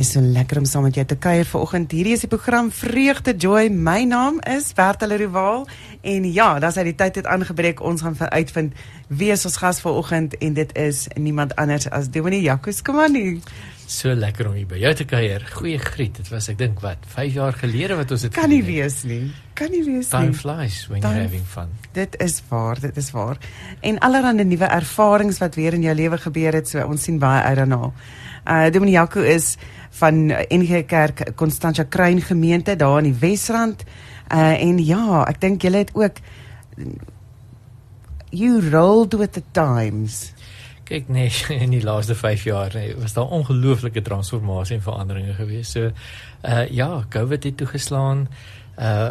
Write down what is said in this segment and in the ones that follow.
Dis so lekker om saam met jou te kuier vanoggend. Hierdie is die program Vreugde Joy. My naam is Bertha Rival en ja, dan sy die tyd het aangebreek. Ons gaan uitvind wie is ons gas vanoggend en dit is niemand anders as Dominee Jacques Komani. So lekker om hier by jou te kuier. Goeie griet. Dit was ek dink wat 5 jaar gelede wat ons dit Kan nie wees nie. Kan nie wees Time nie. flies when Time you're having fun. Dit is waar, dit is waar. En allerlei nuwe ervarings wat weer in jou lewe gebeur het, so ons sien baie uit daarna. Uh Dominee Jaco is van NG Kerk Constantia Kruin gemeente daar in die Wesrand. Uh en ja, ek dink julle het ook you rolled with the times. Kyk nee, in die laaste 5 jaar nee, was daar ongelooflike transformasie en veranderinge gewees. So uh ja, COVID het toegeslaan. Uh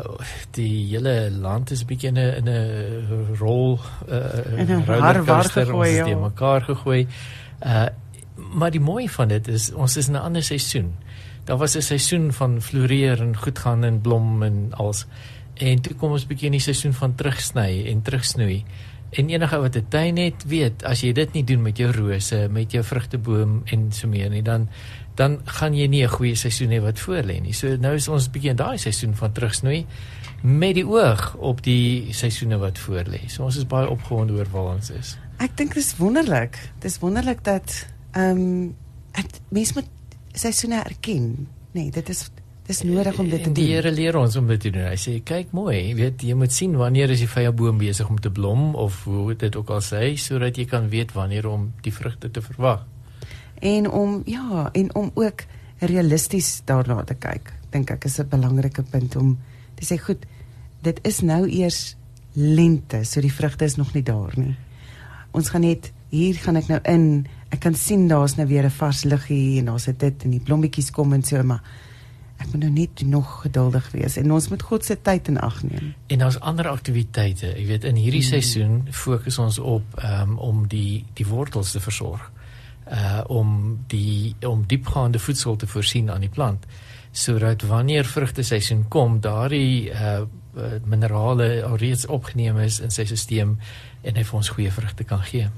die hele land is bietjie in 'n in 'n rol uh In 'n ons is ja. te mekaar gegooi. Uh maar die mooi van dit is ons is in 'n ander seisoen. Daar was 'n seisoen van floreer en goed gaan en blom en als en toe kom ons bietjie in die seisoen van terugsny en terugsnoei. En enige ou wat 'n tuin het, weet as jy dit nie doen met jou rose, met jou vrugteboom en so meer nie, dan dan gaan jy nie 'n goeie seisoen hê wat voor lê nie. So nou is ons bietjie in daai seisoen van terugsnoei met die oog op die seisoene wat voor lê. So ons is baie opgewonde oor waar ons is. Ek dink dit is wonderlik. Dis wonderlik dat ehm um, mense moet seisoene erken. Nee, dit is dis nodig om dit te En die doen. Here leer ons om dit te doen. Hy sê kyk mooi, weet jy moet sien wanneer is die vyeboom besig om te blom of hoe dit ook al sê sodat jy kan weet wanneer om die vrugte te verwag. en om ja en om ook realisties daarna te kyk dink ek is 'n belangrike punt om te sê goed dit is nou eers lente so die vrugte is nog nie daar nie ons gaan net hier gaan ek nou in ek kan sien daar's nou weer 'n vars liggie en daar's dit en die blommetjies kom en so maar ek moet nou net nog geduldig wees en ons moet God se tyd in ag neem En daar's ander aktiwiteite. Jy weet in hierdie Mm. seisoen fokus ons op um, om die die wortels te versorg. Uh om die om diepgaande voedsel te voorsien aan die plant sodat wanneer vrugteseisoen kom, daardie uh uh, minerale alreeds opgeneem is in sy stelsel en hy vir ons goeie vrugte kan gee.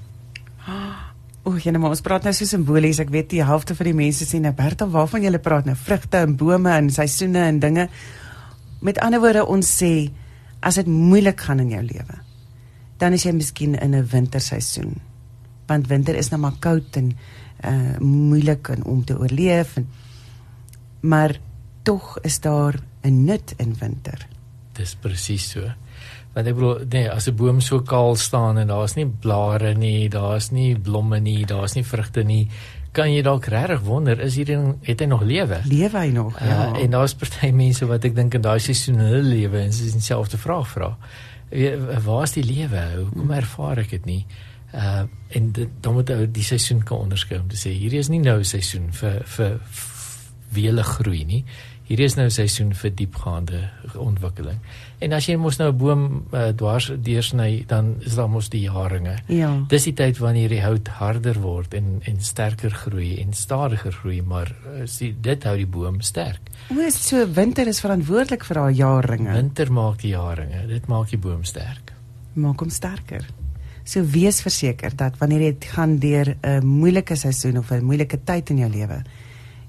O, jene maar ons praat nou so simbolies. Ek weet die helfte van die mense sê nou Bertha, waarvan jy praat nou? Vrugte en bome en seisoene en dinge. Met ander woorde, ons sê as dit moeilik gaan in jou lewe, dan is jy miskien in 'n winterseisoen. Want winter is nou maar koud en uh moeilik en om te oorleef en maar tog is daar 'n nut in winter. Dis presies so. Want ek bedoel, nee, as 'n boom so kaal staan en daar's nie blare nie, daar's nie blomme nie, daar's nie vrugte nie, kan jy dalk regtig wonder, is hierdie het hy nog lewe? Lewe hy nog? Ja, en daar's party mense wat ek dink in daai seisoen in hulle lewe en sy dieselfde vraag vra. Weet, Waar is die lewe? Hoekom ervaar ek dit nie? Uh en dit, dan moet ou die seisoen kan onderskei om te sê hierdie is nie nou seisoen vir vir wiele groei nie. Hierdie is nou 'n seisoen vir diepgaande ontwikkeling. En as jy mos nou 'n boom uh, dwars deursny, dan is daar mos die jaringe. Ja. Dis die tyd wanneer die hout harder word en en sterker groei en stadiger groei, maar uh, sien dit hou die boom sterk. O, is so winter is verantwoordelik vir haar jaarringe. Winter maak die jaringe, dit maak die boom sterk. maak hom sterker. So wees verseker dat wanneer jy gaan deur 'n moeilike seisoen of 'n moeilike tyd in jou lewe,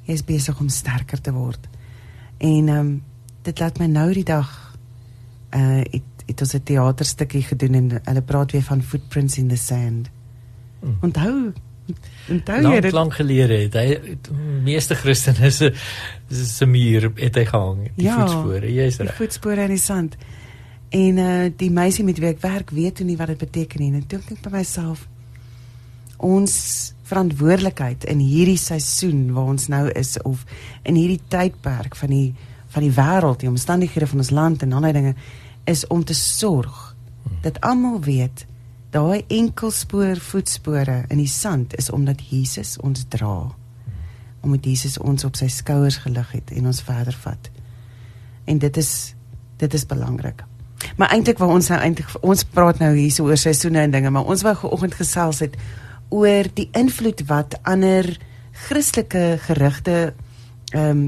jy is besig om sterker te word. En ehm um, dit laat my nou die dag uh het, het ons 'n teaterstukkie gedoen en hulle praat weer van footprints in the sand. Hmm. Onthou onthou jy dit? lank gelede het hy meeste Christene se se muur het hy gehang, die Ja, voetspore. Jy's Die reg. voetspore in die sand. En uh die meisie met wie ek werk weet toe nie wat dit beteken nie. En toe dink ek by myself ons verantwoordelikheid in hierdie seisoen waar ons nou is of in hierdie tydperk van die van die wêreld, die omstandighede van ons land en ander dinge is om te sorg dat almal weet daai enkelspoor voetspore in die sand is omdat Jesus ons dra. Omdat Jesus ons op sy skouers gelig het en ons verder vat. En dit is dit is belangrik. Maar eintlik waar ons nou eintlik ons praat nou hier oor seisoene en dinge, maar ons wou geoggend gesels het oor die invloed wat ander Christelike gerigte ehm um,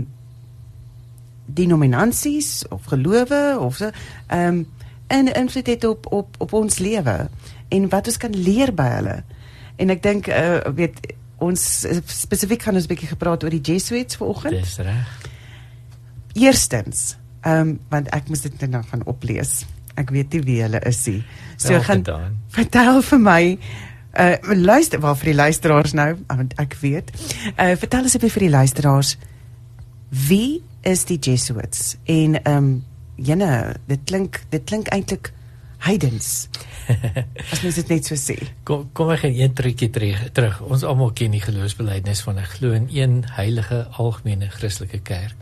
denominasies of gelowe of so ehm um, 'n invloed het op op op ons lewe en wat ons kan leer by hulle. En ek dink uh, weet ons uh, spesifiek gaan ons 'n bietjie gepraat oor die Jesuits vanoggend. Dis reg. Eerstens, ehm um, want ek moes dit nou gaan oplees. Ek weet nie wie hulle is nie. So Wel gaan gedaan. vertel vir my uh luister waar vir die luisteraars nou, want ek weet. Uh vertel asseblief vir die luisteraars wie is die Jesuits? En ehm um, jene, dit klink dit klink eintlik heidens. As mens dit net so sê. Kom kom ek gaan een trukkie terug. terug. Ons almal ken die geloofsbelijdenis van 'n glo in een heilige algemene Christelike kerk.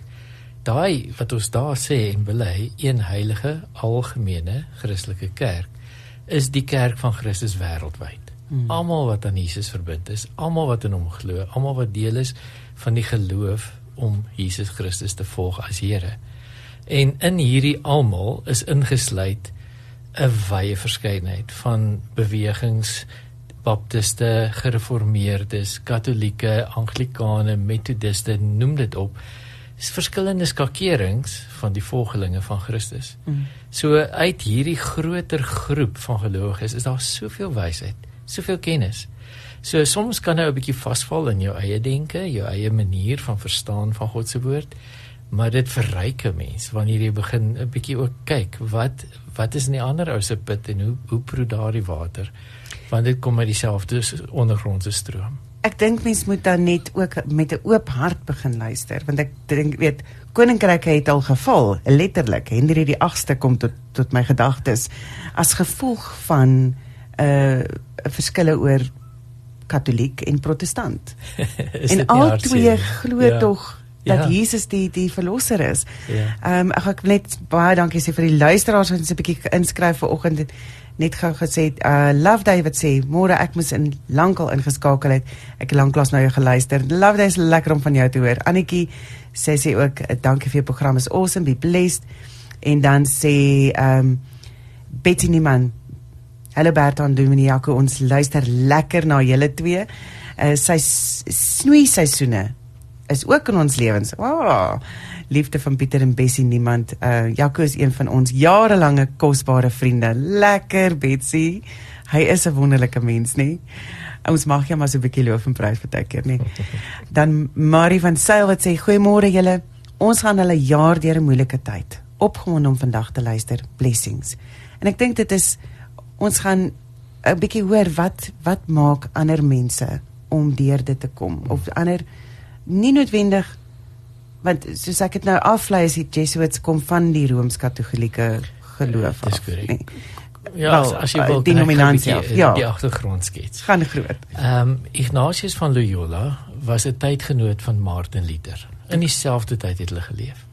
Daai wat ons daar sê en bely, een heilige algemene Christelike kerk is die kerk van Christus wêreldwyd. Hmm. Almal wat aan Jesus verbind is, almal wat in hom glo, almal wat deel is van die geloof om Jesus Christus te volg as Here. En in hierdie almal is ingesluit 'n wye verskeidenheid van bewegings baptiste, gereformeerdes, katolieke, anglikane, metodiste, noem dit op. Dis verskillende skakerings van die volgelinge van Christus. Mm. So uit hierdie groter groep van gelowiges is daar soveel wysheid, soveel kennis. So soms kan jy 'n bietjie vasval in jou eie denke, jou eie manier van verstaan van God se woord, maar dit verryk 'n mens wanneer jy begin 'n bietjie ook kyk wat wat is in die ander ou se put en hoe hoe proe daardie water want dit kom uit dieselfde ondergrondse stroom. Ek dink mens moet dan net ook met 'n oop hart begin luister want ek dink weet koninkryke het al geval letterlik Henry die 8ste kom tot tot my gedagtes as gevolg van uh, verskille oor katoliek en protestant. en al twee glo ja. tog dat ja. Jesus die die verlosser is. Ja. Ehm um, ek wil net baie dankie sê vir die luisteraars wat 'n bietjie inskryf vir oggend net gou gesê uh Love David sê môre ek moes in lankal ingeskakel het. Ek het lanklaas na jou geluister. Love David is lekker om van jou te hoor. Annetjie sê sê ook uh, dankie vir jou program is awesome be blessed. En dan sê ehm um, Betty Niemann Hallo Bertan Dominiaco ons luister lekker na julle twee. Uh sy snoei seisoene is ook in ons lewens. Oh, liefde van Pieter en Bessie niemand. Uh Jaco is een van ons jarelange kosbare vriende. Lekker Betsy. Hy is 'n wonderlike mens, nê? Ons mag hom as 'n bietjie loof en prys partykeer, nê. Dan Marie van Sail wat sê goeiemôre julle. Ons gaan hulle jaar deur 'n moeilike tyd. Opgewonde om vandag te luister. Blessings. En ek dink dit is ons gaan 'n bietjie hoor wat wat maak ander mense om deur dit te kom of ander nie noodwendig want soos ek dit nou aflei is die Jesuits kom van die Rooms-Katolieke geloof af. Dis nee. Ja, well, as jy wil die nominasie af. Ja, die agtergrond skets. Gaan groot. Ehm um, Ignatius van Loyola was 'n tydgenoot van Martin Luther. In dieselfde tyd het hulle geleef.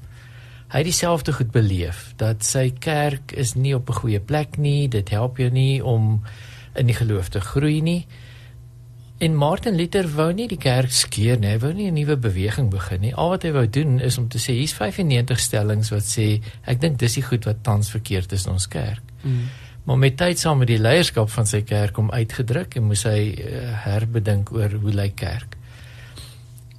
Hy het dieselfde goed beleef dat sy kerk is nie op 'n goeie plek nie, dit help jou nie om in die geloof te groei nie. En Martin Luther wou nie die kerk skeer nie, hy wou nie 'n nuwe beweging begin nie. Al wat hy wou doen is om te sê hier's 95 stellings wat sê ek dink dis die goed wat tans verkeerd is in ons kerk. Mm. Maar met tyd saam met die leierskap van sy kerk om uitgedruk en moes hy uh, herbedink oor hoe lyk kerk.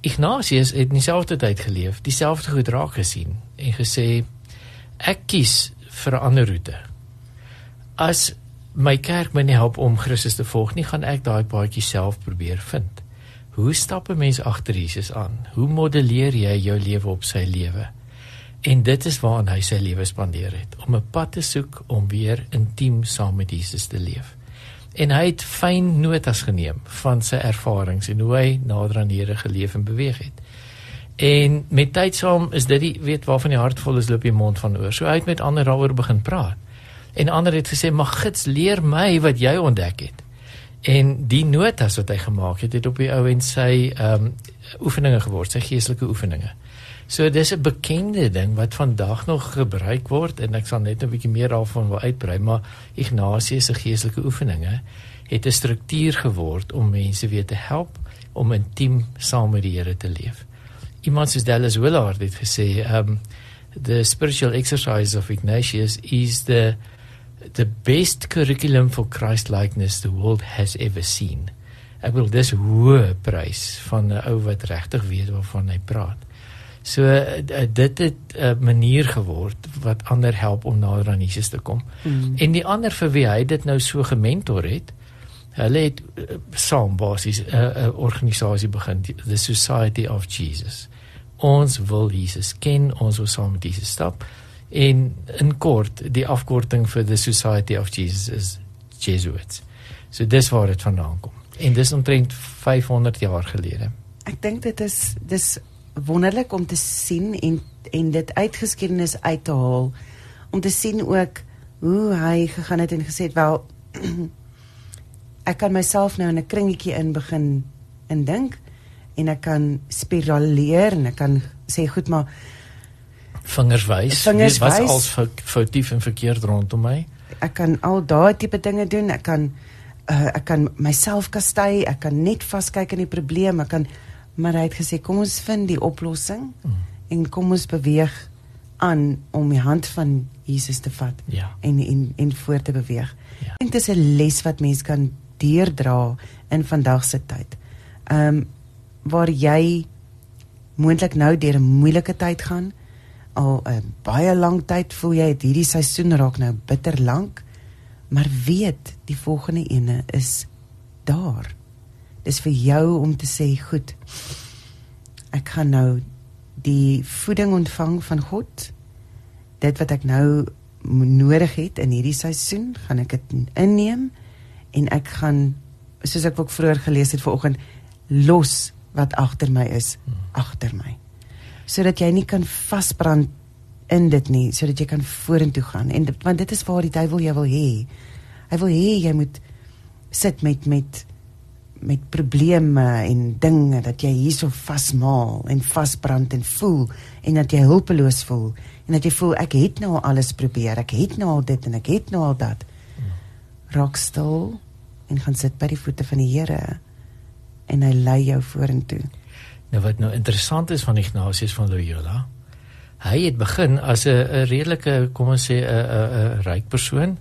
Ignatius het in dieselfde tyd geleef, dieselfde goed raak gesien en gesê ek kies vir 'n ander roete. As my kerk my nie help om Christus te volg nie, gaan ek daai paadjie self probeer vind. Hoe stap 'n mens agter Jesus aan? Hoe modelleer jy jou lewe op sy lewe? En dit is waaraan hy sy lewe spandeer het, om 'n pad te soek om weer intiem saam met Jesus te leef. En hy het fyn notas geneem van sy ervarings en hoe hy nader aan die Here geleef en beweeg het. En met tyd saam is dit die weet waarvan die hart vol is loop die mond van oor. So hy het met ander daaroor begin praat. En ander het gesê, "Maar gits, leer my wat jy ontdek het." En die notas wat hy gemaak het, het op die ou en sy ehm um, oefeninge geword, sy geestelike oefeninge. So dis 'n bekende ding wat vandag nog gebruik word en ek sal net 'n bietjie meer daarvan wil uitbrei, maar Ignatius se geestelike oefeninge het 'n struktuur geword om mense weer te help om intiem saam met die Here te leef. Iemand soos Dallas Willard het gesê, um, the spiritual exercise of Ignatius is the the best curriculum for Christ likeness the world has ever seen. Ek wil dis hoë prys van 'n ou wat regtig weet waarvan hy praat. So uh, dit het 'n manier geword wat ander help om nader aan Jesus te kom. Mm. En die ander vir wie hy dit nou so gementor het, Hulle het uh, saam basies 'n organisasie begin, the Society of Jesus. Ons wil Jesus ken, ons wil saam met Jesus stap. En in kort, die afkorting vir the Society of Jesus is Jesuits. So dis waar dit vandaan kom. En dis omtrent 500 jaar gelede. Ek dink dit is dis wonderlik om te sien en en dit uit geskiedenis uit te haal om te sien ook hoe hy gegaan het en gesê het wel ek kan myself nou in 'n kringetjie in begin indink en ek kan spiraleer en ek kan sê goed maar Vingers wys. Vingers Wat wys. als fou- foutief en verkeerd rondom my? ek kan al daai tipe dinge doen ek kan uh, ek kan myself kastei ek kan net vaskyk in die probleem ek kan maar hy het gesê kom ons vind die oplossing Mm. en kom ons beweeg aan om die hand van Jesus te vat Ja. en en en voort te beweeg. Ja. Ek dink dis 'n les wat mens kan deurdra in vandag se tyd. Ehm um, waar jy moontlik nou deur 'n moeilike tyd gaan, al 'n baie lang tyd voel jy het hierdie seisoen raak nou bitter lank, maar weet die volgende ene is daar. Dis vir jou om te sê, goed. Ek gaan nou die voeding ontvang van God. Dit wat ek nou nodig het in hierdie seisoen, gaan ek dit inneem en ek gaan soos ek ook vroeër gelees het vanoggend los wat agter my is, agter my. Sodat jy nie kan vasbrand in dit nie, sodat jy kan vorentoe gaan. En dit, want dit is waar die duiwel jou wil hê. Hy wil hê jy moet sit met met met probleme en dinge dat jy hierso vasmaal en vasbrand en voel en dat jy hulpeloos voel en dat jy voel ek het nou al alles probeer, ek het nou al dit en ek het nou al dat. Raak stil en gaan sit by die voete van die Here en hy lei jou vorentoe. Nou wat nou interessant is van Ignatius van Loyola, hy het begin as 'n redelike, kom ons sê 'n 'n ryk persoon.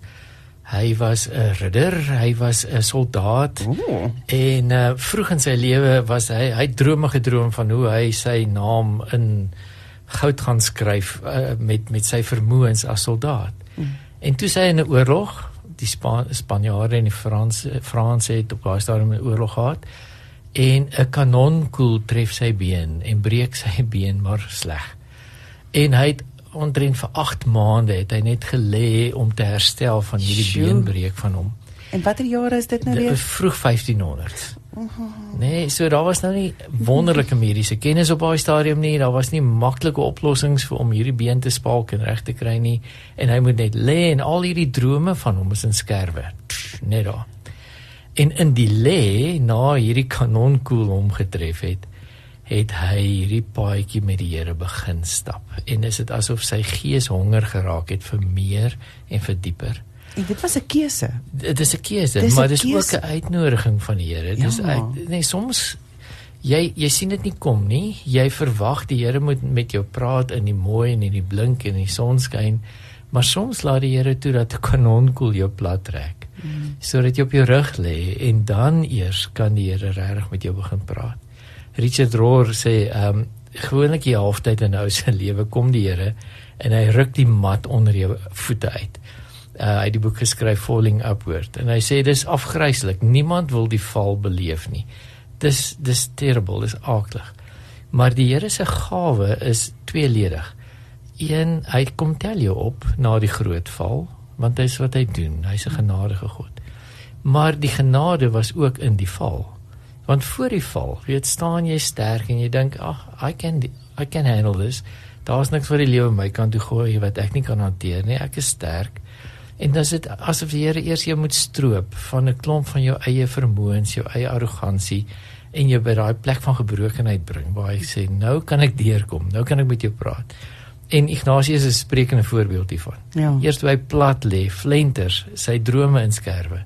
Hy was 'n ridder, hy was 'n soldaat Ooh. en uh, vroeg in sy lewe was hy hy het drome gedroom van hoe hy sy naam in goud gaan skryf uh, met met sy vermoëns as soldaat. Mm. En toe sy in 'n oorlog, die Spa Spanjaarde en die Franse Franse het op daai stadium 'n oorlog gehad en 'n kanonkoel tref sy been en breek sy been maar sleg. En hy het omtrent vir 8 maande het hy net gelê om te herstel van hierdie Sjoe. beenbreek van hom. En watter jare is dit nou weer? vroeg 1500. Nee, so daar was nou nie wonderlike mediese kennis op daai stadium nie. Daar was nie maklike oplossings vir om hierdie been te spalk en reg te kry nie. En hy moet net lê en al hierdie drome van hom is in skerwe. Net daar. En in die lê na hierdie kanonkoel hom getref het, het hy hierdie paadjie met die Here begin stap. En is dit asof sy gees honger geraak het vir meer en vir dieper. En dit was 'n keuse. Dit is 'n keuse, maar dis keuse. ook 'n uitnodiging van die Here. Dis Ja. uit, nee, soms jy jy sien dit nie kom nie. Jy verwag die Here moet met jou praat in die mooi en in die blink en die sonskyn, maar soms laat die Here toe dat 'n kanonkoel jou plat trek. Mm. Sodat jy op jou rug lê en dan eers kan die Here regtig met jou begin praat. Richard Rohr sê, ehm um, gewoonlik die halftyd in 'n ou se lewe kom die Here en hy ruk die mat onder jou voete uit. Uh, hy het die boek geskryf Falling Upward en hy sê dis afgryslik. Niemand wil die val beleef nie. Dis dis terrible, dis aaklig. Maar die Here se gawe is tweeledig. Een, hy kom tel jou op na die groot val, want dis wat hy doen. Hy's 'n genadige God. Maar die genade was ook in die val. Want voor die val, weet staan jy sterk en jy dink, "Ag, I can I can handle this." Daar's niks wat die lewe my kan toe gooi wat ek nie kan hanteer nie. Ek is sterk. En dan is dit asof die Here eers jou moet stroop van 'n klomp van jou eie vermoëns, jou eie arrogansie en jou by daai plek van gebrokenheid bring waar hy sê, "Nou kan ek deurkom. Nou kan ek met jou praat." En Ignatius is 'n sprekende voorbeeld hiervan. Ja. Eers toe hy plat lê, flenters, sy drome in skerwe.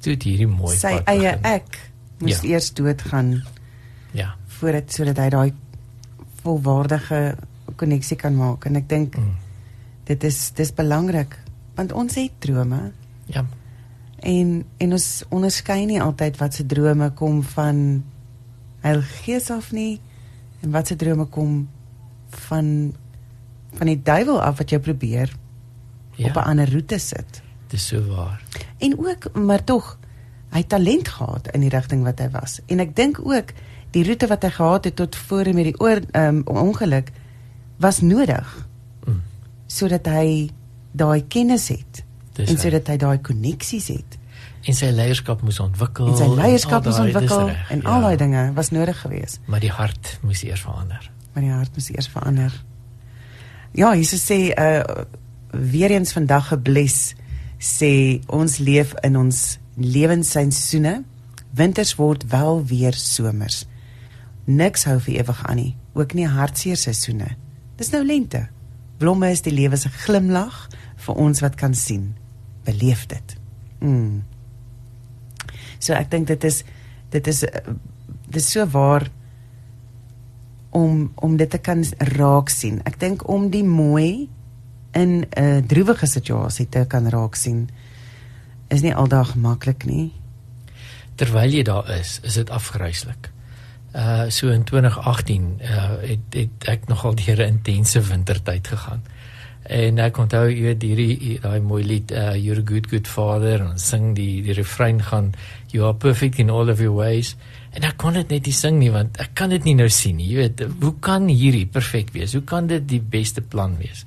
Toe het hierdie mooi Sy pad eie begin. ek moes Ja. eers doodgaan Ja. voordat sodat hy daai volwaardige koneksie kan maak en ek dink Mm. dit is dis belangrik want ons het drome Ja. en en ons onderskei nie altyd wat se drome kom van Heilige Gees af nie en wat se drome kom van van die duiwel af wat jou probeer Ja. op 'n ander roete sit. Dis so waar. En ook maar tog hy talent gehad in die rigting wat hy was. En ek dink ook die roete wat hy gehad het tot voor met die oor um, ongeluk was nodig. Mm. Sodat hy daai kennis het Dis en sodat hy daai koneksies het en sy leierskap moes ontwikkel en sy leierskap moes ontwikkel en al daai ja. dinge was nodig geweest maar die hart moes eers verander maar die hart moes eers verander ja Jesus sê uh weer eens vandag gebles sê ons leef in ons lewensseisoene winters word wel weer somers. Niks hou vir ewig aan nie ook nie hartseer seisoene. Dis nou lente. Blomme is die lewe se glimlag vir ons wat kan sien. Beleef dit. Mm. So ek dink dit is dit is dit is so waar om om dit te kan raak sien. Ek dink om die mooi in 'n uh, droewige situasie te kan raak sien is nie aldag maklik nie. Terwyl jy daar is, is dit afgryslik. Uh so in 2018 uh het het ek nogal deur 'n intense wintertyd gegaan. En ek onthou jy weet hierdie daai mooi lied uh You're a good good father en sing die die refrein gaan You are perfect in all of your ways. En ek kon dit net nie sing nie want ek kan dit nie nou sien nie. Jy weet, hoe kan hierdie perfek wees? Hoe kan dit die beste plan wees?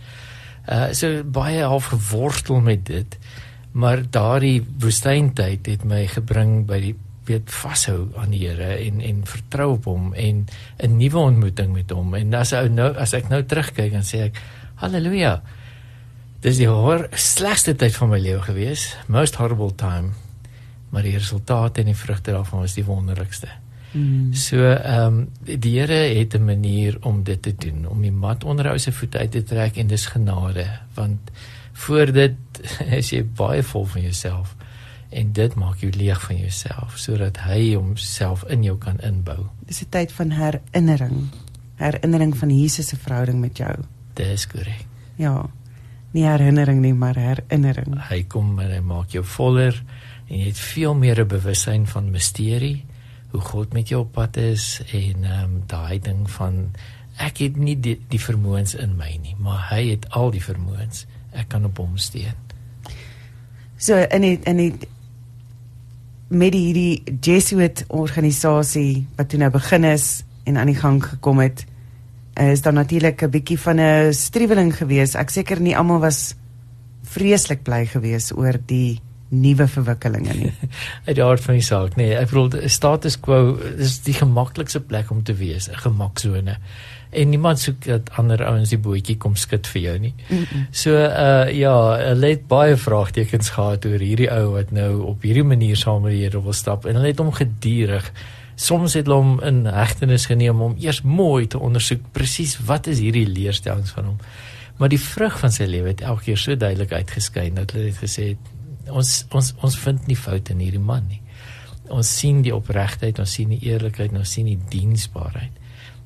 Uh so baie half gewortel met dit. Maar daardie woestyntyd het my gebring by die weet vashou aan die Here en en vertrou op hom en 'n nuwe ontmoeting met hom. En as ou nou as ek nou terugkyk en sê ek Halleluja. Dis die hor slegste tyd van my lewe gewees, most horrible time. Maar die resultate en die vrugte daarvan was die wonderlikste. Mm. So ehm um, die Here het 'n manier om dit te doen, om die mat onder jou se voete uit te trek en dis genade, want voor dit is jy baie vol van jouself en dit maak jou leeg van jouself sodat hy homself in jou kan inbou. Dis 'n tyd van herinnering, herinnering van Jesus se verhouding met jou. Dis korrek. Ja. Nie herinnering nie, maar herinnering. Hy kom en hy maak jou voller en jy het veel meer 'n bewussyn van misterie, hoe God met jou op pad is en ehm um, daai ding van ek het nie die, die vermoëns in my nie, maar hy het al die vermoëns. Ek kan op hom steun. So in die, in die met die Jesuit organisasie wat toe nou begin is en aan die gang gekom het is daar natuurlik 'n bietjie van 'n striweling gewees. Ek seker nie almal was vreeslik bly gewees oor die nuwe verwikkelinge nie. Uit die aard van die saak, nee, ek bedoel status quo is die gemaklikste plek om te wees, 'n gemaksone. En niemand soek dat ander ouens die bootjie kom skud vir jou nie. Mm -mm. So uh ja, hulle het baie vraagtekens gehad oor hierdie ou wat nou op hierdie manier saam met die Here wil stap en hulle het hom gedurig soms het hulle hom in hegtenis geneem om eers mooi te ondersoek presies wat is hierdie leerstellings van hom. Maar die vrug van sy lewe het elke keer so duidelik uitgeskyn dat hulle het gesê ons ons ons vind nie foute in hierdie man nie. Ons sien die opregtheid, ons sien die eerlikheid, ons sien die diensbaarheid.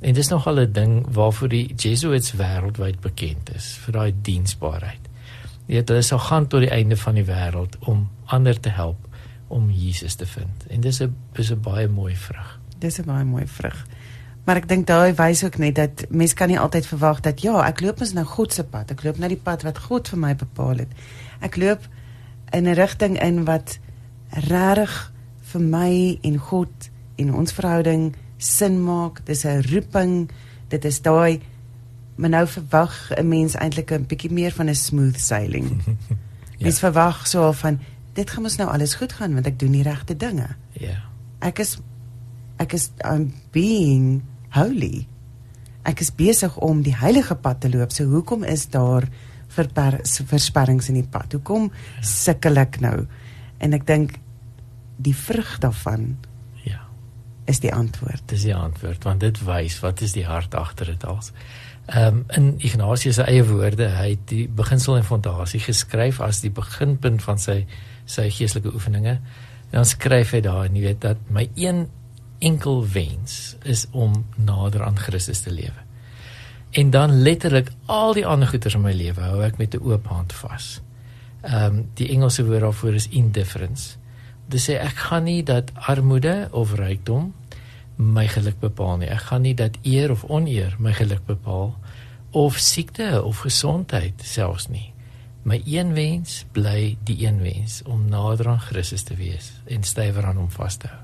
En dis nogal 'n ding waarvoor die Jesuits wêreldwyd bekend is, vir daai diensbaarheid. Jy weet, hulle sal gaan tot die einde van die wêreld om ander te help om Jesus te vind. En dis 'n is 'n baie mooi vrug. Dis 'n baie mooi vrug. Maar ek dink daai wys ook net dat mens kan nie altyd verwag dat ja, ek loop mos nou God se pad. Ek loop nou die pad wat God vir my bepaal het. Ek loop in 'n rigting in wat regtig vir my en God en ons verhouding sin maak. Dis 'n roeping. Dit is daai maar nou verwag 'n mens eintlik 'n bietjie meer van 'n smooth sailing. ja. Mens verwag so van dit gaan mos nou alles goed gaan want ek doen die regte dinge. Ja. Yeah. Ek is ek is I'm being holy. Ek is besig om die heilige pad te loop. So hoekom is daar vir versperrings in die pad? Hoekom ja. sukkel ek nou? En ek dink die vrug daarvan is die antwoord. Dis die antwoord want dit wys wat is die hart agter dit alles. Ehm um, in Ignatius se eie woorde, hy het die beginsel en fondasie geskryf as die beginpunt van sy sy geestelike oefeninge. En dan skryf hy daar en jy weet dat my een enkel wens is om nader aan Christus te lewe. En dan letterlik al die ander goeders in my lewe hou ek met 'n oop hand vas. Ehm um, die Engelse woord daarvoor is indifference. Dit sê ek gaan nie dat armoede of rykdom my geluk bepaal nie. Ek gaan nie dat eer of oneer my geluk bepaal of siekte of gesondheid selfs nie My een wens bly die een wens om nader aan Christus te wees en stywer aan hom vas te hou.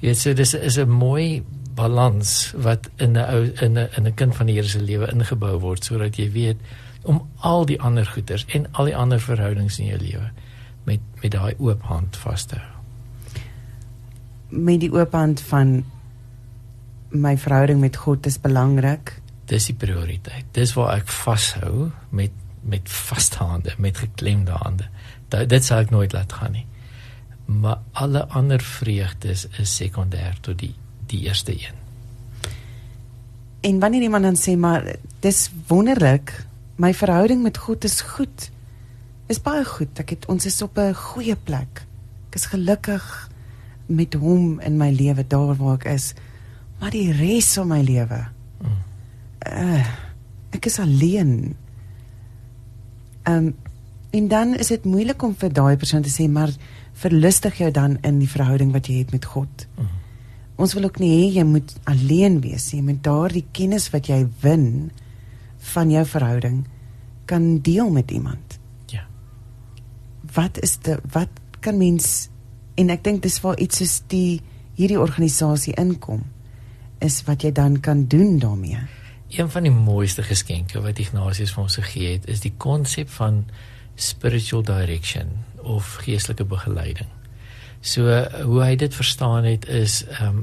Jy weet so dis is 'n mooi balans wat in 'n ou in 'n in 'n kind van die Here se lewe ingebou word sodat jy weet om al die ander goeders en al die ander verhoudings in jou lewe met met daai oop hand vas te hou. Met die oop hand van my verhouding met God is belangrik. Dis die prioriteit. Dis waar ek vashou met met vaste hande, met geklemde hande. Da, dit sal ek nooit laat gaan nie. Maar alle ander vreugdes is sekondêr tot die die eerste een. En wanneer iemand dan sê maar dis wonderlik, my verhouding met God is goed. Is baie goed. Ek het ons is op 'n goeie plek. Ek is gelukkig met hom in my lewe daar waar ek is. Maar die res van my lewe. Uh, ek is alleen. Ehm um, en dan is dit moeilik om vir daai persoon te sê maar verlustig jou dan in die verhouding wat jy het met God. Mm. Ons wil ook nie hê jy moet alleen wees nie. Jy moet daardie kennis wat jy win van jou verhouding kan deel met iemand. Wat is die wat kan mens en ek dink dis waar iets soos die hierdie organisasie inkom is wat jy dan kan doen daarmee. Een van die mooiste geskenke wat Ignatius vir ons gegee het, is die konsep van spiritual direction of geestelike begeleiding. So hoe hy dit verstaan het is ehm um,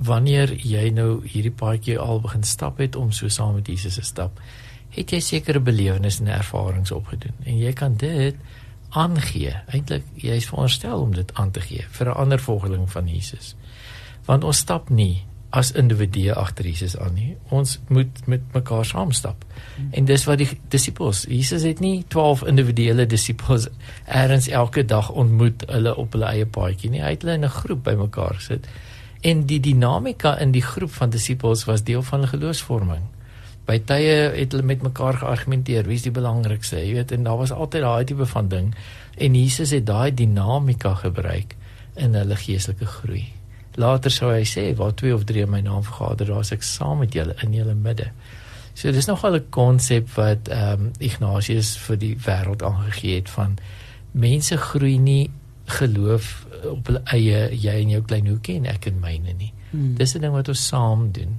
wanneer jy nou hierdie paadjie al begin stap het om so saam met Jesus te stap, het jy sekere belewennisse en ervarings opgedoen en jy kan dit aangee. Eintlik jy is veronderstel om dit aan te gee vir 'n ander volgeling van Jesus. Want ons stap nie as individue agter Jesus aan nie. Ons moet met mekaar saam stap. En dis wat die disippels, Jesus het nie 12 individuele disippels eers elke dag ontmoet hulle op hulle eie paadjie nie. Hy het hulle in 'n groep bymekaar gesit. En die dinamika in die groep van disippels was deel van geloofsvorming. By tye het hulle met mekaar geargumenteer, wie is die belangrikste, jy weet, en daar was altyd daai tipe van ding. En Jesus het daai dinamika gebruik in hulle geestelike groei. Later sou hy sê waar twee of drie in my naam vergader, daar is ek saam met julle in julle midde. So dis nogal 'n konsep wat ehm um, Ignatius vir die wêreld aangegee het van mense groei nie geloof op hulle eie jy in jou klein hoekie en ek in myne nie. Hmm. Dis 'n ding wat ons saam doen.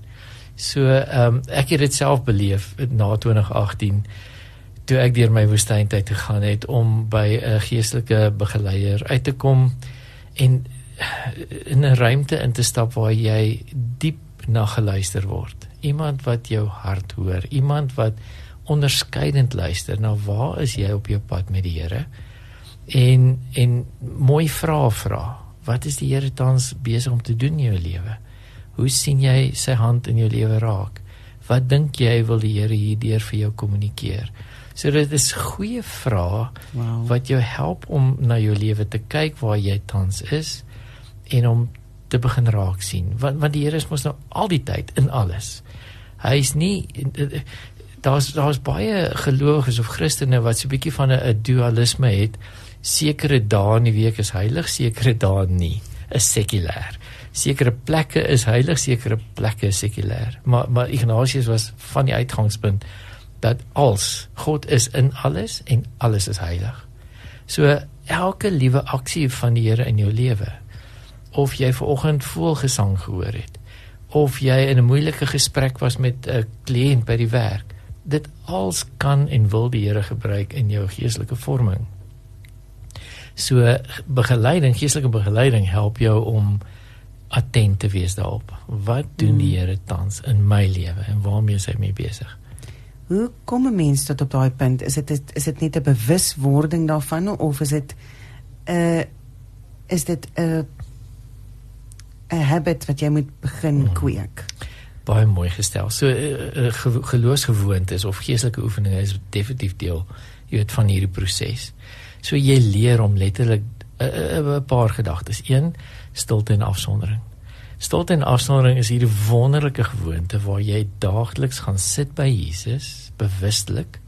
So ehm um, ek het dit self beleef na 2018 toe ek deur my woestyntyd gegaan het om by 'n geestelike begeleier uit te kom en in 'n ruimte in te stap waar jy diep na geluister word. Iemand wat jou hart hoor, iemand wat onderskeidend luister na waar is jy op jou pad met die Here? En en mooi vrae vra. Wat is die Here tans besig om te doen in jou lewe? Hoe sien jy sy hand in jou lewe raak? Wat dink jy wil die Here hierdeur vir jou kommunikeer? So dit is goeie vrae wow. wat jou help om na jou lewe te kyk waar jy tans is en om te begin raak sien want want die Here is mos nou al die tyd in alles. Hy is nie daar's daar's baie gelowiges of Christene wat so 'n bietjie van 'n dualisme het. Sekere dae in die week is heilig, sekere dae nie. Is sekulêr. Sekere plekke is heilig, sekere plekke is sekulêr. Maar maar Ignatius was van die uitgangspunt dat als God is in alles en alles is heilig. So elke liewe aksie van die Here in jou lewe of jy ver oggend voelgesang gehoor het of jy in 'n moeilike gesprek was met 'n kliënt by die werk dit als kan en wil die Here gebruik in jou geestelike vorming so begeleiding geestelike begeleiding help jou om attent te wees daarop wat doen die hmm. Here tans in my lewe en waarmee is hy mee besig hoe kom 'n mens tot op daai punt is dit is dit net 'n bewuswording daarvan of is dit 'n uh, is dit 'n uh, 'n habit wat jy moet begin hmm. kweek. Baie mooi gestel. So uh, uh, geloofsgewoontes of geestelike oefeninge is definitief deel jy weet van hierdie proses. So jy leer om letterlik 'n uh, paar gedagtes. Een, stilte en afsondering. Stilte en afsondering is hierdie wonderlike gewoonte waar jy daagliks gaan sit by Jesus bewustelik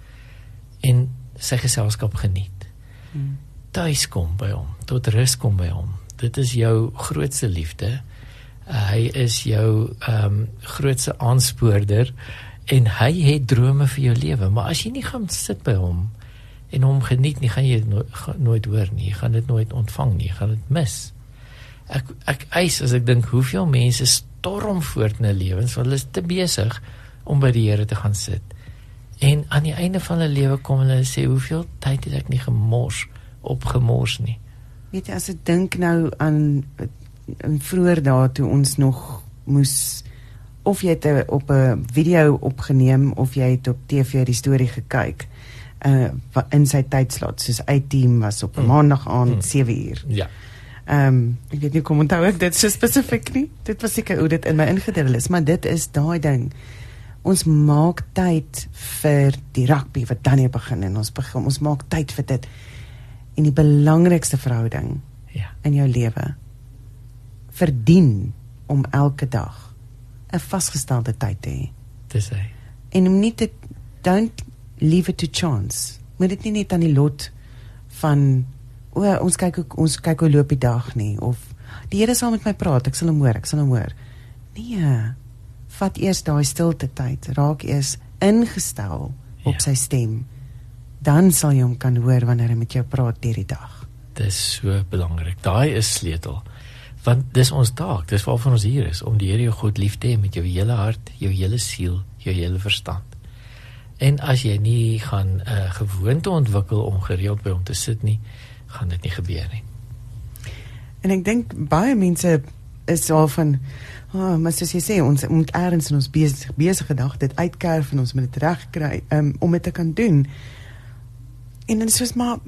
en sy geselskap geniet. Hmm. Tuis kom by hom, tot rus kom by hom. Dit is jou grootste liefde uh, hy is jou ehm um, grootste aanspoorder en hy het drome vir jou lewe maar as jy nie gaan sit by hom en hom geniet nie, gaan jy dit no nooit hoor nie. Jy gaan dit nooit ontvang nie. Jy gaan dit mis. Ek ek eis as ek dink hoeveel mense storm voort in hulle lewens want hulle is te besig om by die Here te gaan sit. En aan die einde van hulle lewe kom hulle sê hoeveel tyd het ek nie gemors opgemors nie. Weet jy as ek dink nou aan in vroeër dae toe ons nog moes of jy het op 'n video opgeneem of jy het op TV die storie gekyk uh in sy tydslot soos A-team was op 'n mm. maandag aand mm. 7 uur. Ja. Ehm um, ek weet nie kom onthou ek dit so spesifiek nie. Dit was seker hoe dit in my ingedeel is, maar dit is daai ding. Ons maak tyd vir die rugby wat dan hier begin en ons begin ons maak tyd vir dit. En die belangrikste verhouding ja in jou lewe verdien om elke dag 'n vasgestelde tyd te hê. Dis hy. En om nie te don't leave it to chance. Moet dit nie net aan die lot van o, ons kyk hoe ons kyk hoe loop die dag nie of die Here sal met my praat, ek sal hom hoor, ek sal hom hoor. Nee. Vat eers daai stilte tyd, raak eers ingestel op ja. sy stem. Dan sal jy hom kan hoor wanneer hy met jou praat deur die dag. Dis so belangrik. Daai is sleutel want dis ons taak dis waarvan ons hier is om die Here jou God lief te hê met jou hele hart jou hele siel jou hele verstand en as jy nie gaan 'n uh, gewoonte ontwikkel om gereeld by hom te sit nie gaan dit nie gebeur nie en ek dink baie mense is al van oh, maar soos jy sê ons moet eers in ons besig besige dag dit uitkerf en ons moet dit reg kry um, om dit te kan doen en dan soos maar